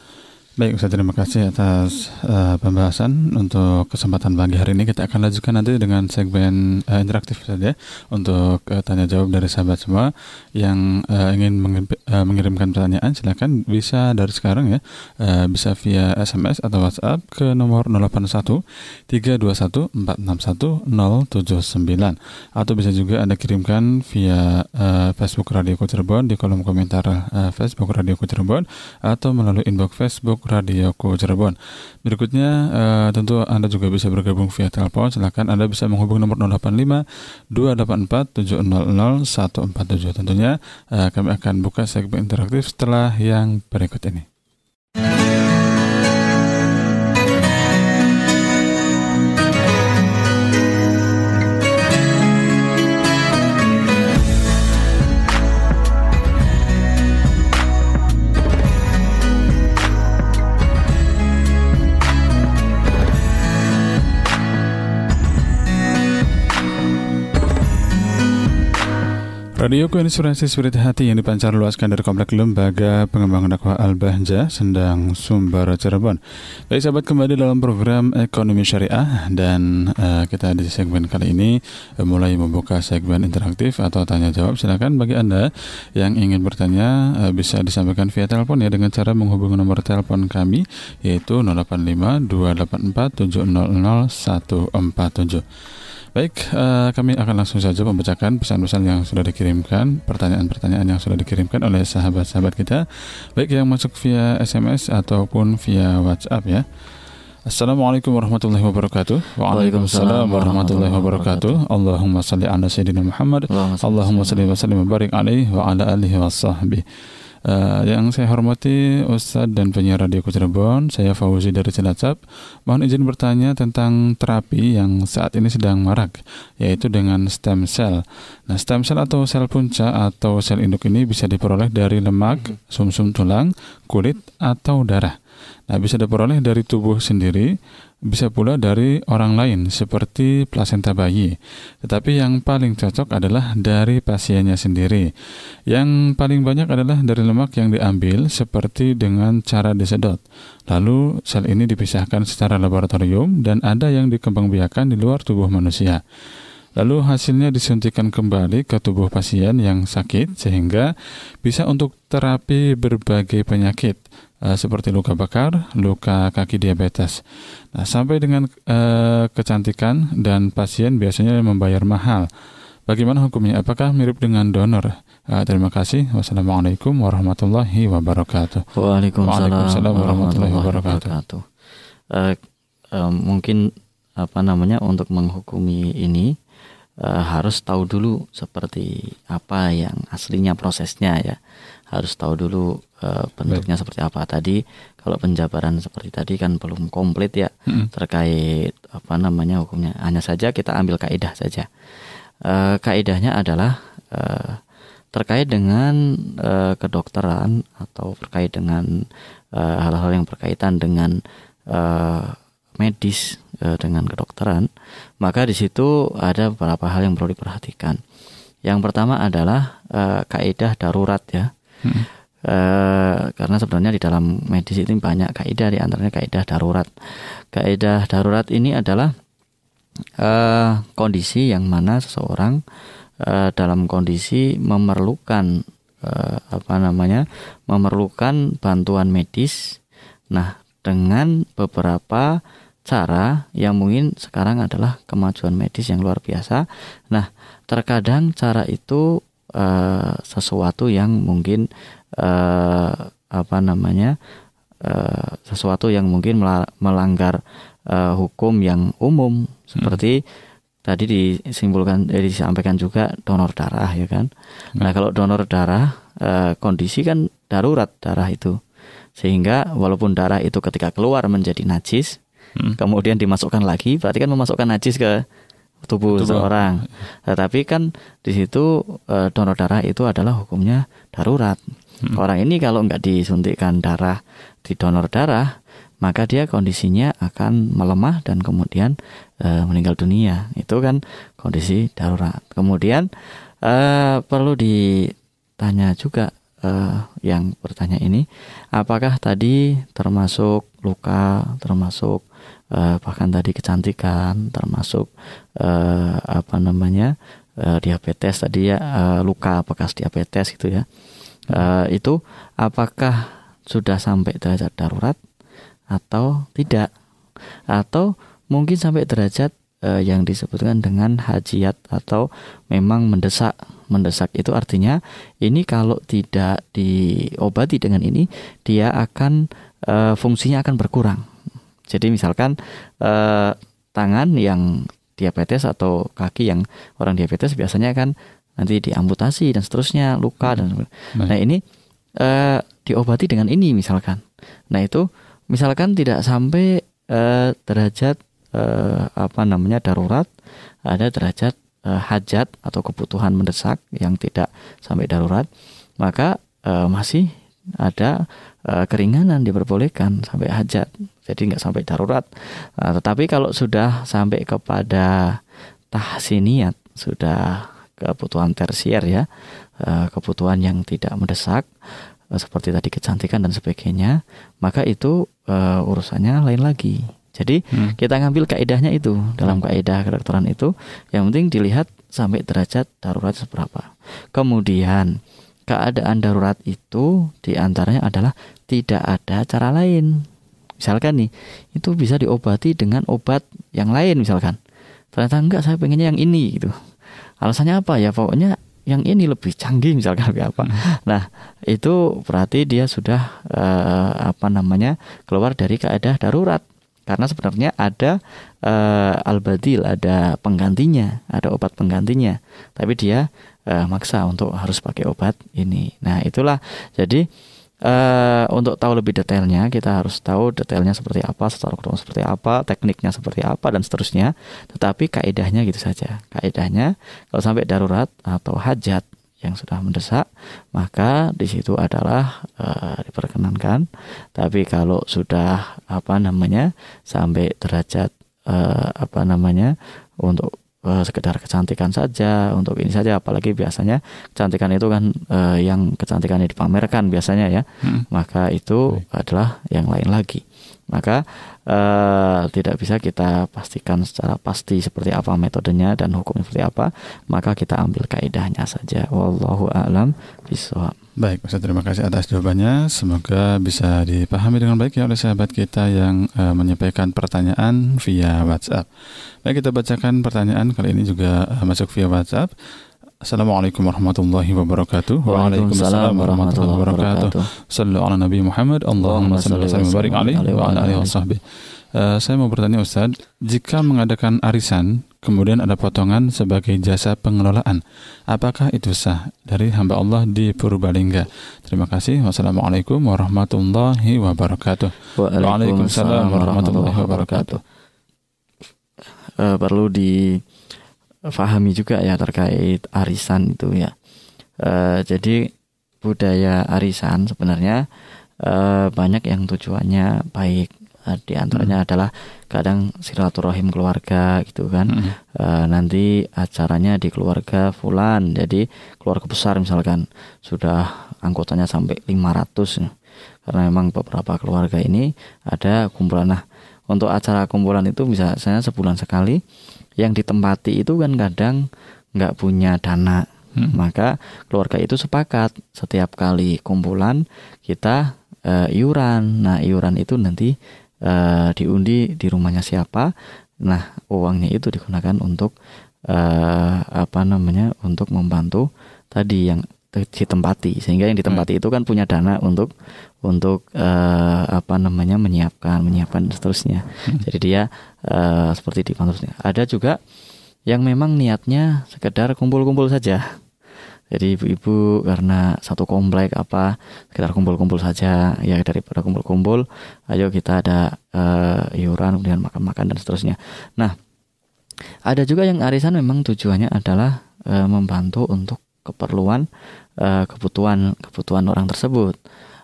Baik Ustaz, terima kasih atas uh, pembahasan untuk kesempatan pagi hari ini. Kita akan lanjutkan nanti dengan segmen uh, interaktif saja untuk uh, tanya jawab dari sahabat semua yang uh, ingin mengirim, uh, mengirimkan pertanyaan. Silakan bisa dari sekarang ya, uh, bisa via SMS atau WhatsApp ke nomor 081 321 461 079 atau bisa juga Anda kirimkan via uh, Facebook Radio Cirebon di kolom komentar uh, Facebook Radio Cirebon atau melalui inbox Facebook Radioku Cirebon. Berikutnya uh, tentu Anda juga bisa bergabung via telepon. Silakan Anda bisa menghubungi nomor 085 284 700 147. Tentunya uh, kami akan buka segmen interaktif setelah yang berikut ini. Radio Inspirasi Spirit Hati yang dipancar luaskan dari Komplek Lembaga Pengembangan Dakwah Al-Bahja, Sendang, Sumber, Cirebon. Baik sahabat kembali dalam program Ekonomi Syariah dan uh, kita di segmen kali ini uh, mulai membuka segmen interaktif atau tanya jawab. Silakan bagi Anda yang ingin bertanya uh, bisa disampaikan via telepon ya dengan cara menghubungi nomor telepon kami yaitu 085 284 700 147. Baik, uh, kami akan langsung saja membacakan pesan-pesan yang sudah dikirimkan, pertanyaan-pertanyaan yang sudah dikirimkan oleh sahabat-sahabat kita, baik yang masuk via SMS ataupun via WhatsApp ya. Assalamualaikum warahmatullahi wabarakatuh. Waalaikumsalam warahmatullahi wabarakatuh. Allahumma salli ala sayyidina Muhammad. Allahumma salli wa sallim wa barik alaihi wa ala alihi wa sahbihi. Uh, yang saya hormati Ustadz dan penyiar Radio Cirebon, saya Fauzi dari Cilacap. Mohon izin bertanya tentang terapi yang saat ini sedang marak, yaitu dengan stem cell. Nah, stem cell atau sel punca atau sel induk ini bisa diperoleh dari lemak, sumsum -sum tulang, kulit, atau darah. Nah, bisa diperoleh dari tubuh sendiri, bisa pula dari orang lain seperti plasenta bayi. Tetapi yang paling cocok adalah dari pasiennya sendiri. Yang paling banyak adalah dari lemak yang diambil seperti dengan cara disedot. Lalu sel ini dipisahkan secara laboratorium dan ada yang dikembangbiakan di luar tubuh manusia. Lalu hasilnya disuntikan kembali ke tubuh pasien yang sakit sehingga bisa untuk terapi berbagai penyakit uh, seperti luka bakar, luka kaki diabetes. Nah, sampai dengan uh, kecantikan dan pasien biasanya membayar mahal. Bagaimana hukumnya? Apakah mirip dengan donor? Uh, terima kasih. Wassalamualaikum warahmatullahi wabarakatuh. Waalaikumsalam, Waalaikumsalam warahmatullahi wabarakatuh. Uh, uh, mungkin apa namanya untuk menghukumi ini e, harus tahu dulu seperti apa yang aslinya prosesnya ya harus tahu dulu e, bentuknya Baik. seperti apa tadi kalau penjabaran seperti tadi kan belum komplit ya hmm. terkait apa namanya hukumnya hanya saja kita ambil kaidah saja e, kaidahnya adalah e, terkait dengan e, kedokteran atau terkait dengan hal-hal yang berkaitan dengan e, medis e, dengan kedokteran, maka di situ ada beberapa hal yang perlu diperhatikan. Yang pertama adalah e, kaidah darurat ya. E, karena sebenarnya di dalam medis ini banyak kaidah di antaranya kaidah darurat. Kaidah darurat ini adalah e, kondisi yang mana seseorang e, dalam kondisi memerlukan e, apa namanya? memerlukan bantuan medis. Nah, dengan beberapa cara yang mungkin sekarang adalah kemajuan medis yang luar biasa. Nah, terkadang cara itu uh, sesuatu yang mungkin uh, apa namanya uh, sesuatu yang mungkin melanggar uh, hukum yang umum seperti hmm. tadi disimpulkan eh, disampaikan juga donor darah ya kan. Hmm. Nah, kalau donor darah uh, kondisi kan darurat darah itu. Sehingga walaupun darah itu ketika keluar menjadi najis, hmm. kemudian dimasukkan lagi berarti kan memasukkan najis ke tubuh, tubuh. seorang. Tetapi kan di situ e, donor darah itu adalah hukumnya darurat. Hmm. Orang ini kalau nggak disuntikkan darah di donor darah, maka dia kondisinya akan melemah dan kemudian e, meninggal dunia. Itu kan kondisi darurat. Kemudian e, perlu ditanya juga uh, yang bertanya ini, apakah tadi termasuk luka, termasuk uh, bahkan tadi kecantikan, termasuk uh, apa namanya uh, diabetes tadi ya uh, luka bekas diabetes gitu ya, uh, itu apakah sudah sampai derajat darurat atau tidak, atau mungkin sampai derajat uh, yang disebutkan dengan hajiat atau memang mendesak. Mendesak itu artinya ini kalau tidak diobati dengan ini dia akan fungsinya akan berkurang. Jadi misalkan uh, tangan yang diabetes atau kaki yang orang diabetes biasanya kan nanti diamputasi dan seterusnya luka dan nah ini uh, diobati dengan ini misalkan. Nah itu misalkan tidak sampai uh, derajat uh, apa namanya darurat, ada derajat uh, hajat atau kebutuhan mendesak yang tidak sampai darurat, maka uh, masih ada uh, keringanan diperbolehkan sampai hajat, jadi nggak sampai darurat. Uh, tetapi kalau sudah sampai kepada tahsiniat, sudah kebutuhan tersier ya, uh, kebutuhan yang tidak mendesak, seperti tadi kecantikan dan sebagainya, maka itu uh, urusannya lain lagi. Jadi hmm. kita ngambil kaidahnya itu dalam kaidah kedokteran itu, yang penting dilihat sampai derajat darurat seberapa. Kemudian keadaan darurat itu di antaranya adalah tidak ada cara lain. Misalkan nih, itu bisa diobati dengan obat yang lain misalkan. Ternyata enggak, saya pengennya yang ini gitu. Alasannya apa ya? Pokoknya yang ini lebih canggih misalkan lebih apa. Hmm. Nah, itu berarti dia sudah uh, apa namanya? keluar dari keadaan darurat. Karena sebenarnya ada uh, al-badil, ada penggantinya, ada obat penggantinya. Tapi dia uh, maksa untuk harus pakai obat ini. Nah, itulah jadi Uh, untuk tahu lebih detailnya kita harus tahu detailnya seperti apa, secara seperti apa, tekniknya seperti apa dan seterusnya. Tetapi kaidahnya gitu saja. Kaidahnya kalau sampai darurat atau hajat yang sudah mendesak, maka di situ adalah uh, diperkenankan. Tapi kalau sudah apa namanya sampai derajat uh, apa namanya untuk uh, sekedar kecantikan saja untuk ini saja apalagi biasanya kecantikan itu kan uh, yang kecantikannya dipamerkan biasanya ya hmm. maka itu Baik. adalah yang lain lagi maka uh, tidak bisa kita pastikan secara pasti seperti apa metodenya dan hukumnya seperti apa maka kita ambil kaidahnya saja wallahu a'lam bishawab Baik, Ustaz terima kasih atas jawabannya. Semoga bisa dipahami dengan baik ya oleh sahabat kita yang uh, menyampaikan pertanyaan via WhatsApp. Baik, kita bacakan pertanyaan kali ini juga uh, masuk via WhatsApp. Assalamualaikum warahmatullahi wabarakatuh. Waalaikumsalam warahmatullahi wabarakatuh. Sallu ala Nabi Muhammad. Allahumma salli wa barik alaihi wa ala alihi Uh, saya mau bertanya Ustaz, jika mengadakan arisan kemudian ada potongan sebagai jasa pengelolaan. Apakah itu sah dari hamba Allah di Purbalingga? Terima kasih. Wassalamualaikum warahmatullahi wabarakatuh. Waalaikumsalam warahmatullahi wabarakatuh. Uh, perlu difahami juga ya terkait arisan itu ya. Uh, jadi budaya arisan sebenarnya uh, banyak yang tujuannya baik Eh, di antaranya hmm. adalah kadang silaturahim keluarga gitu kan hmm. e, nanti acaranya di keluarga fulan jadi keluarga besar misalkan sudah anggotanya sampai 500 karena memang beberapa keluarga ini ada kumpulan nah untuk acara kumpulan itu bisa saya sebulan sekali yang ditempati itu kan kadang nggak punya dana. Hmm. maka keluarga itu sepakat setiap kali kumpulan kita uh, iuran. Nah iuran itu nanti uh, diundi di rumahnya siapa. Nah uangnya itu digunakan untuk uh, apa namanya untuk membantu tadi yang ditempati sehingga yang ditempati hmm. itu kan punya dana untuk untuk uh, apa namanya menyiapkan menyiapkan dan seterusnya hmm. jadi dia uh, seperti dibantu ada juga yang memang niatnya sekedar kumpul-kumpul saja jadi ibu-ibu karena satu komplek apa sekitar kumpul-kumpul saja ya daripada kumpul-kumpul, ayo kita ada uh, iuran kemudian makan-makan dan seterusnya. Nah, ada juga yang arisan memang tujuannya adalah uh, membantu untuk keperluan uh, kebutuhan kebutuhan orang tersebut.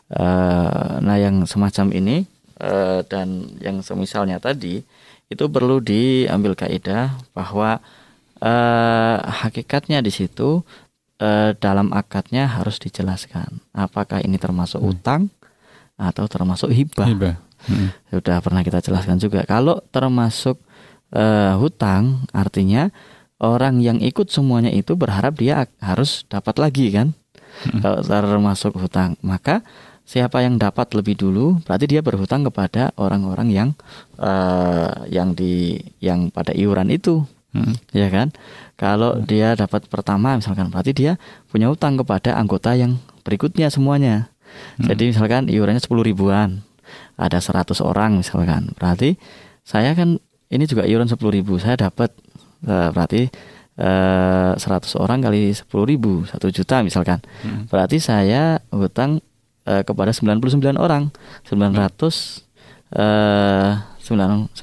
Uh, nah, yang semacam ini uh, dan yang semisalnya tadi itu perlu diambil kaidah bahwa uh, hakikatnya di situ eh, dalam akadnya harus dijelaskan apakah ini termasuk hmm. utang atau termasuk hibah. hibah. Hmm. Sudah pernah kita jelaskan juga. Kalau termasuk eh, hutang artinya orang yang ikut semuanya itu berharap dia harus dapat lagi kan. Kalau termasuk hutang, maka siapa yang dapat lebih dulu berarti dia berhutang kepada orang-orang yang uh, yang di yang pada iuran itu hmm. ya kan kalau hmm. dia dapat pertama misalkan berarti dia punya utang kepada anggota yang berikutnya semuanya hmm. jadi misalkan iurannya sepuluh ribuan ada 100 orang misalkan berarti saya kan ini juga iuran 10 ribu saya dapat uh, berarti uh, 100 orang kali 10 ribu 1 juta misalkan hmm. berarti saya hutang uh, kepada 99 orang 900 hmm. uh, 990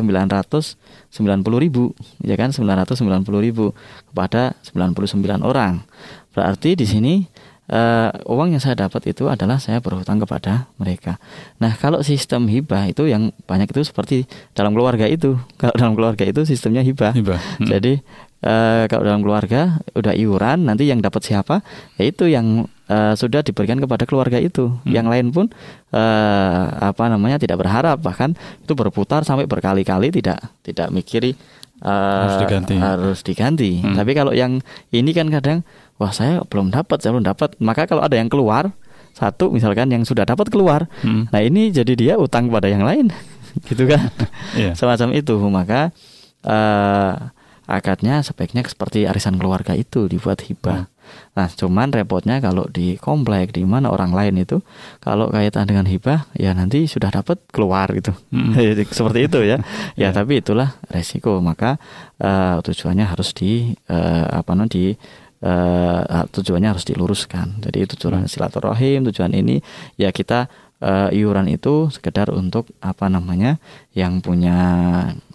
ribu ya kan 990 ribu kepada 99 orang berarti di sini uh, uang yang saya dapat itu adalah saya berhutang kepada mereka. Nah, kalau sistem hibah itu yang banyak itu seperti dalam keluarga itu. Kalau dalam keluarga itu sistemnya hibah. hibah. Hmm. Jadi uh, kalau dalam keluarga udah iuran, nanti yang dapat siapa? Yaitu yang uh, sudah diberikan kepada keluarga itu. Hmm. Yang lain pun uh, apa namanya tidak berharap bahkan itu berputar sampai berkali-kali tidak tidak mikiri uh, harus diganti. Harus diganti. Hmm. Tapi kalau yang ini kan kadang wah saya belum dapat, saya belum dapat. Maka kalau ada yang keluar satu misalkan yang sudah dapat keluar, hmm. nah ini jadi dia utang kepada yang lain, gitu kan? yeah. Semacam itu. Maka uh, akadnya sebaiknya seperti arisan keluarga itu dibuat hibah. Hmm. Nah, cuman repotnya kalau di komplek di mana orang lain itu kalau kaitan dengan hibah ya nanti sudah dapat keluar gitu. Hmm. Seperti itu ya. ya, yeah. tapi itulah resiko. Maka uh, tujuannya harus di uh, apa namanya di uh, tujuannya harus diluruskan. Jadi tujuan hmm. silaturahim, tujuan ini ya kita uh, iuran itu sekedar untuk apa namanya yang punya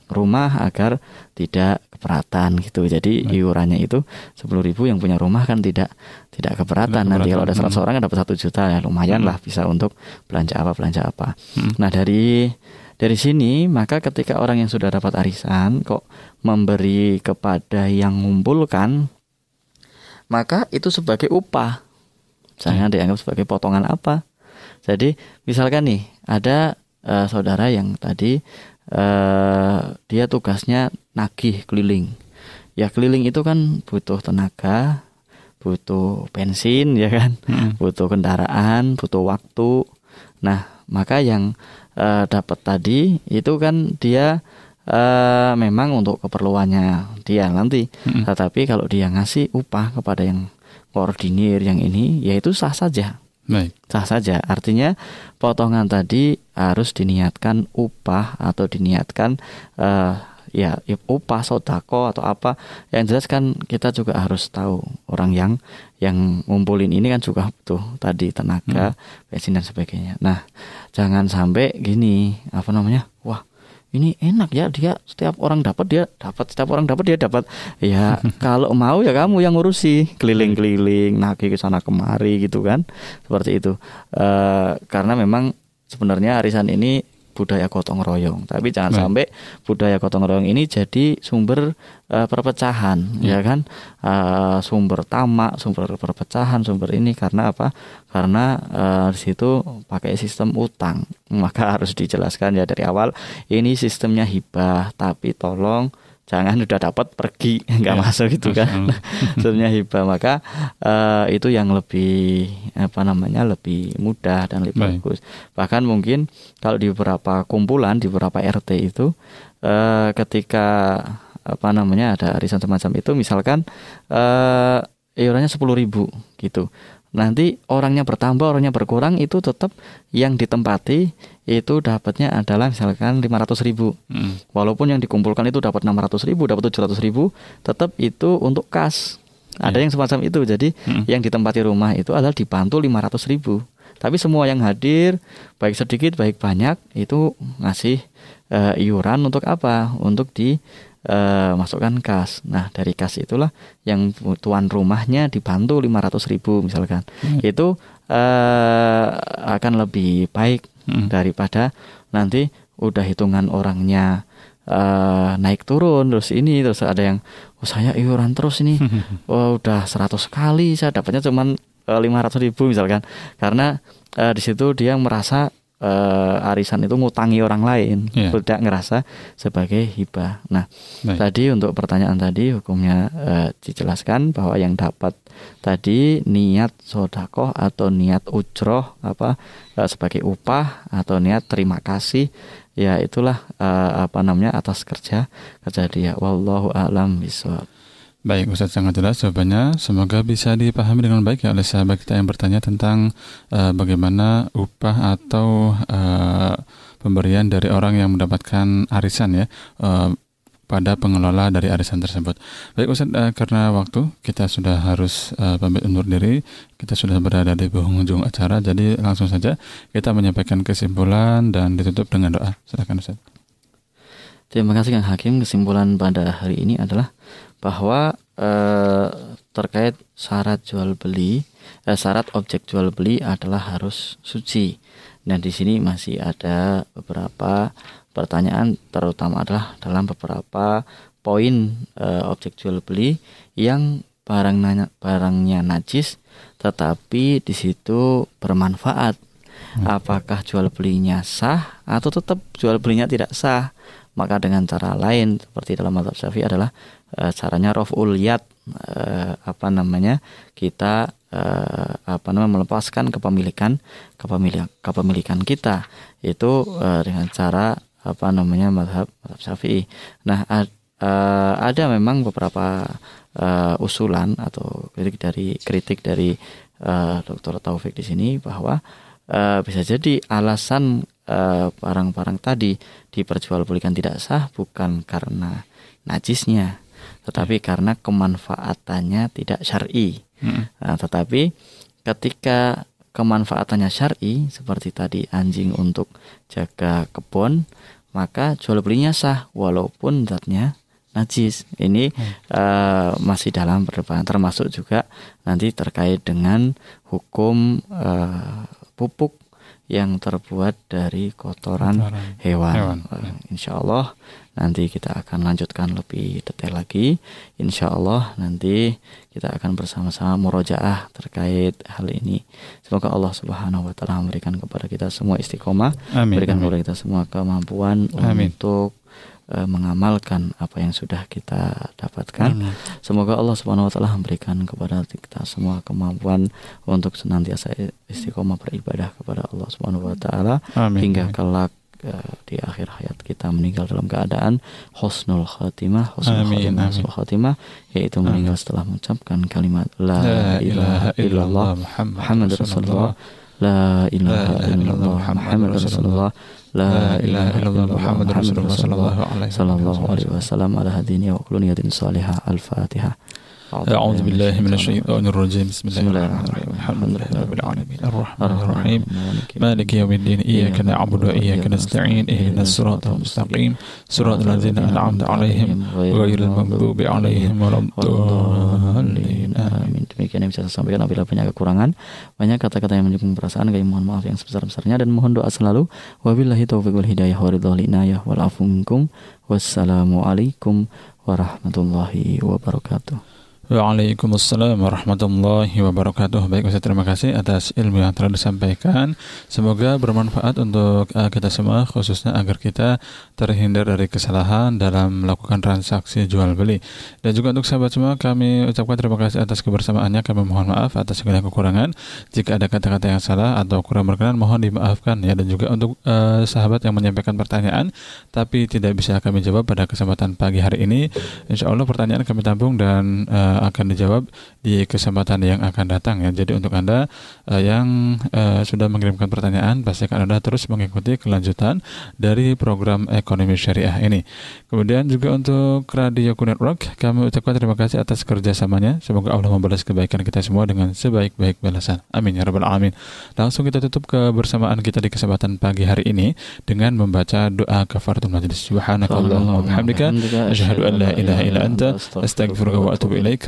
rumah agar tidak keberatan gitu. Jadi Baik. iurannya itu sepuluh ribu yang punya rumah kan tidak tidak keberatan. Tidak Nanti kalau ada 100 hmm. orang kan dapat satu juta ya lumayan hmm. lah bisa untuk belanja apa belanja apa. Hmm. Nah dari dari sini maka ketika orang yang sudah dapat arisan kok memberi kepada yang mengumpulkan maka itu sebagai upah. Jangan hmm. dianggap sebagai potongan apa. Jadi misalkan nih ada uh, saudara yang tadi uh, dia tugasnya nagih keliling. Ya keliling itu kan butuh tenaga, butuh bensin ya kan, hmm. butuh kendaraan, butuh waktu. Nah maka yang uh, dapat tadi itu kan dia uh, memang untuk keperluannya dia nanti. Hmm. Tetapi kalau dia ngasih upah kepada yang koordinir yang ini, yaitu sah saja. Baik. Sah saja. Artinya potongan tadi harus diniatkan upah atau diniatkan uh, ya, upah sodako atau apa. Yang jelas kan kita juga harus tahu orang yang yang ngumpulin ini kan juga tuh tadi tenaga, hmm. bensin dan sebagainya. Nah, jangan sampai gini apa namanya? Wah, ini enak ya dia setiap orang dapat dia dapat setiap orang dapat dia dapat. Ya kalau mau ya kamu yang ngurusi. Keliling-keliling nagih ke sana kemari gitu kan. Seperti itu. E, karena memang sebenarnya arisan ini budaya gotong royong. Tapi jangan hmm. sampai budaya gotong royong ini jadi sumber uh, perpecahan, hmm. ya kan? Uh, sumber tamak, sumber perpecahan, sumber ini karena apa? Karena uh, di situ pakai sistem utang. Maka harus dijelaskan ya dari awal ini sistemnya hibah, tapi tolong jangan udah dapat pergi. Nggak ya, masuk itu kan. Sebenarnya hibah. Maka uh, itu yang lebih apa namanya lebih mudah dan lebih Baik. bagus. Bahkan mungkin kalau di beberapa kumpulan di beberapa RT itu uh, ketika apa namanya ada arisan semacam itu misalkan uh, iurannya sepuluh ribu gitu nanti orangnya bertambah orangnya berkurang itu tetap yang ditempati itu dapatnya adalah misalkan 500 ribu hmm. walaupun yang dikumpulkan itu dapat 600 ribu dapat 700 ribu tetap itu untuk kas ada yeah. yang semacam itu jadi hmm. yang ditempati rumah itu adalah dibantu 500 ribu tapi semua yang hadir baik sedikit baik banyak itu ngasih uh, iuran untuk apa untuk di uh, masukkan kas. Nah dari kas itulah yang tuan rumahnya dibantu 500 ribu misalkan hmm. itu uh, akan lebih baik hmm. daripada nanti udah hitungan orangnya uh, naik turun terus ini terus ada yang oh saya iuran terus ini oh udah 100 kali saya dapatnya cuma lima ratus ribu misalkan karena uh, di situ dia merasa uh, arisan itu ngutangi orang lain, yeah. tidak ngerasa sebagai hibah. Nah, Baik. tadi untuk pertanyaan tadi hukumnya uh, dijelaskan bahwa yang dapat tadi niat sodakoh atau niat ujroh apa uh, sebagai upah atau niat terima kasih ya itulah uh, apa namanya atas kerja kerja dia. Wallahu a'lam bishawab. Baik Ustaz sangat jelas jawabannya. Semoga bisa dipahami dengan baik ya oleh sahabat kita yang bertanya tentang uh, bagaimana upah atau uh, pemberian dari orang yang mendapatkan arisan ya uh, pada pengelola dari arisan tersebut. Baik Ustaz, uh, karena waktu kita sudah harus uh, pamit undur diri, kita sudah berada di penghujung acara, jadi langsung saja kita menyampaikan kesimpulan dan ditutup dengan doa. Silakan Ustaz. Terima kasih Kang Hakim. Kesimpulan pada hari ini adalah bahwa uh, terkait syarat jual beli, uh, syarat objek jual beli adalah harus suci. Dan di sini masih ada beberapa pertanyaan terutama adalah dalam beberapa poin e, objek jual beli yang barang nanya, barangnya najis tetapi di situ bermanfaat. Hmm. Apakah jual belinya sah atau tetap jual belinya tidak sah? Maka dengan cara lain seperti dalam mazhab Syafi'i adalah e, caranya raf'ul yad e, apa namanya? kita e, apa namanya melepaskan kepemilikan kepemilikan kepemilikan kita itu e, dengan cara apa namanya madhab madhab syafi'i. Nah ad, uh, ada memang beberapa uh, usulan atau kritik dari kritik dari uh, Dr. Taufik di sini bahwa uh, bisa jadi alasan barang-barang uh, tadi diperjualbelikan tidak sah bukan karena najisnya, tetapi karena kemanfaatannya tidak syar'i. Hmm. Nah, tetapi ketika kemanfaatannya syar'i seperti tadi anjing untuk jaga kebun maka jual belinya sah walaupun zatnya najis. Ini hmm. uh, masih dalam perdebatan termasuk juga nanti terkait dengan hukum uh, pupuk yang terbuat dari kotoran, kotoran. hewan. hewan. Uh, insya Allah nanti kita akan lanjutkan lebih detail lagi. Insya Allah nanti kita akan bersama-sama murojaah terkait hal ini. Semoga Allah Subhanahu wa taala memberikan kepada kita semua istiqomah, amin, berikan kepada kita semua kemampuan amin. untuk uh, mengamalkan apa yang sudah kita dapatkan. Amin. Semoga Allah Subhanahu wa taala memberikan kepada kita semua kemampuan untuk senantiasa istiqomah beribadah kepada Allah Subhanahu wa taala hingga kelak di akhir hayat kita meninggal dalam keadaan husnul khatimah husnul amin, khatimah, husnul khatimah yaitu meninggal setelah mengucapkan kalimat la ilaha illallah. Muhammad Rasulullah. La ilaha illallah Muhammad Rasulullah. La ilaha illallah Muhammad Rasulullah sallallahu alaihi wasallam ala hadini wa kullu niyatin salihah. Al-fatihah أعوذ بالله من الشيطان الرجيم بسم الله الرحمن الرحيم الحمد لله رب العالمين الرحمن الرحيم مالك يوم الدين إياك نعبد وإياك نستعين اهدنا الصراط المستقيم صراط الذين أنعمت عليهم غير المغضوب عليهم ولا الضالين آمين demikian yang bisa saya sampaikan apabila banyak kekurangan banyak kata-kata yang menyinggung perasaan kami mohon maaf yang sebesar-besarnya dan mohon doa selalu wabillahi taufiq wal hidayah wa ridhal inayah wal afu minkum wassalamualaikum warahmatullahi wabarakatuh Waalaikumsalam warahmatullahi wabarakatuh. Baik Ustaz, terima kasih atas ilmu yang telah disampaikan. Semoga bermanfaat untuk uh, kita semua khususnya agar kita terhindar dari kesalahan dalam melakukan transaksi jual beli. Dan juga untuk sahabat semua kami ucapkan terima kasih atas kebersamaannya. Kami mohon maaf atas segala kekurangan. Jika ada kata-kata yang salah atau kurang berkenan mohon dimaafkan ya dan juga untuk uh, sahabat yang menyampaikan pertanyaan tapi tidak bisa kami jawab pada kesempatan pagi hari ini. Insya Allah pertanyaan kami tampung dan uh, akan dijawab di kesempatan yang akan datang ya. Jadi untuk Anda uh, yang uh, sudah mengirimkan pertanyaan pastikan Anda terus mengikuti kelanjutan dari program ekonomi syariah ini. Kemudian juga untuk Radio Network kami ucapkan terima kasih atas kerjasamanya. Semoga Allah membalas kebaikan kita semua dengan sebaik-baik balasan. Amin ya rabbal alamin. Langsung kita tutup kebersamaan kita di kesempatan pagi hari ini dengan membaca doa kafaratul majlis. Subhanakallahumma wa bihamdika asyhadu an la ilaha illa anta astaghfiruka wa atubu ilaik.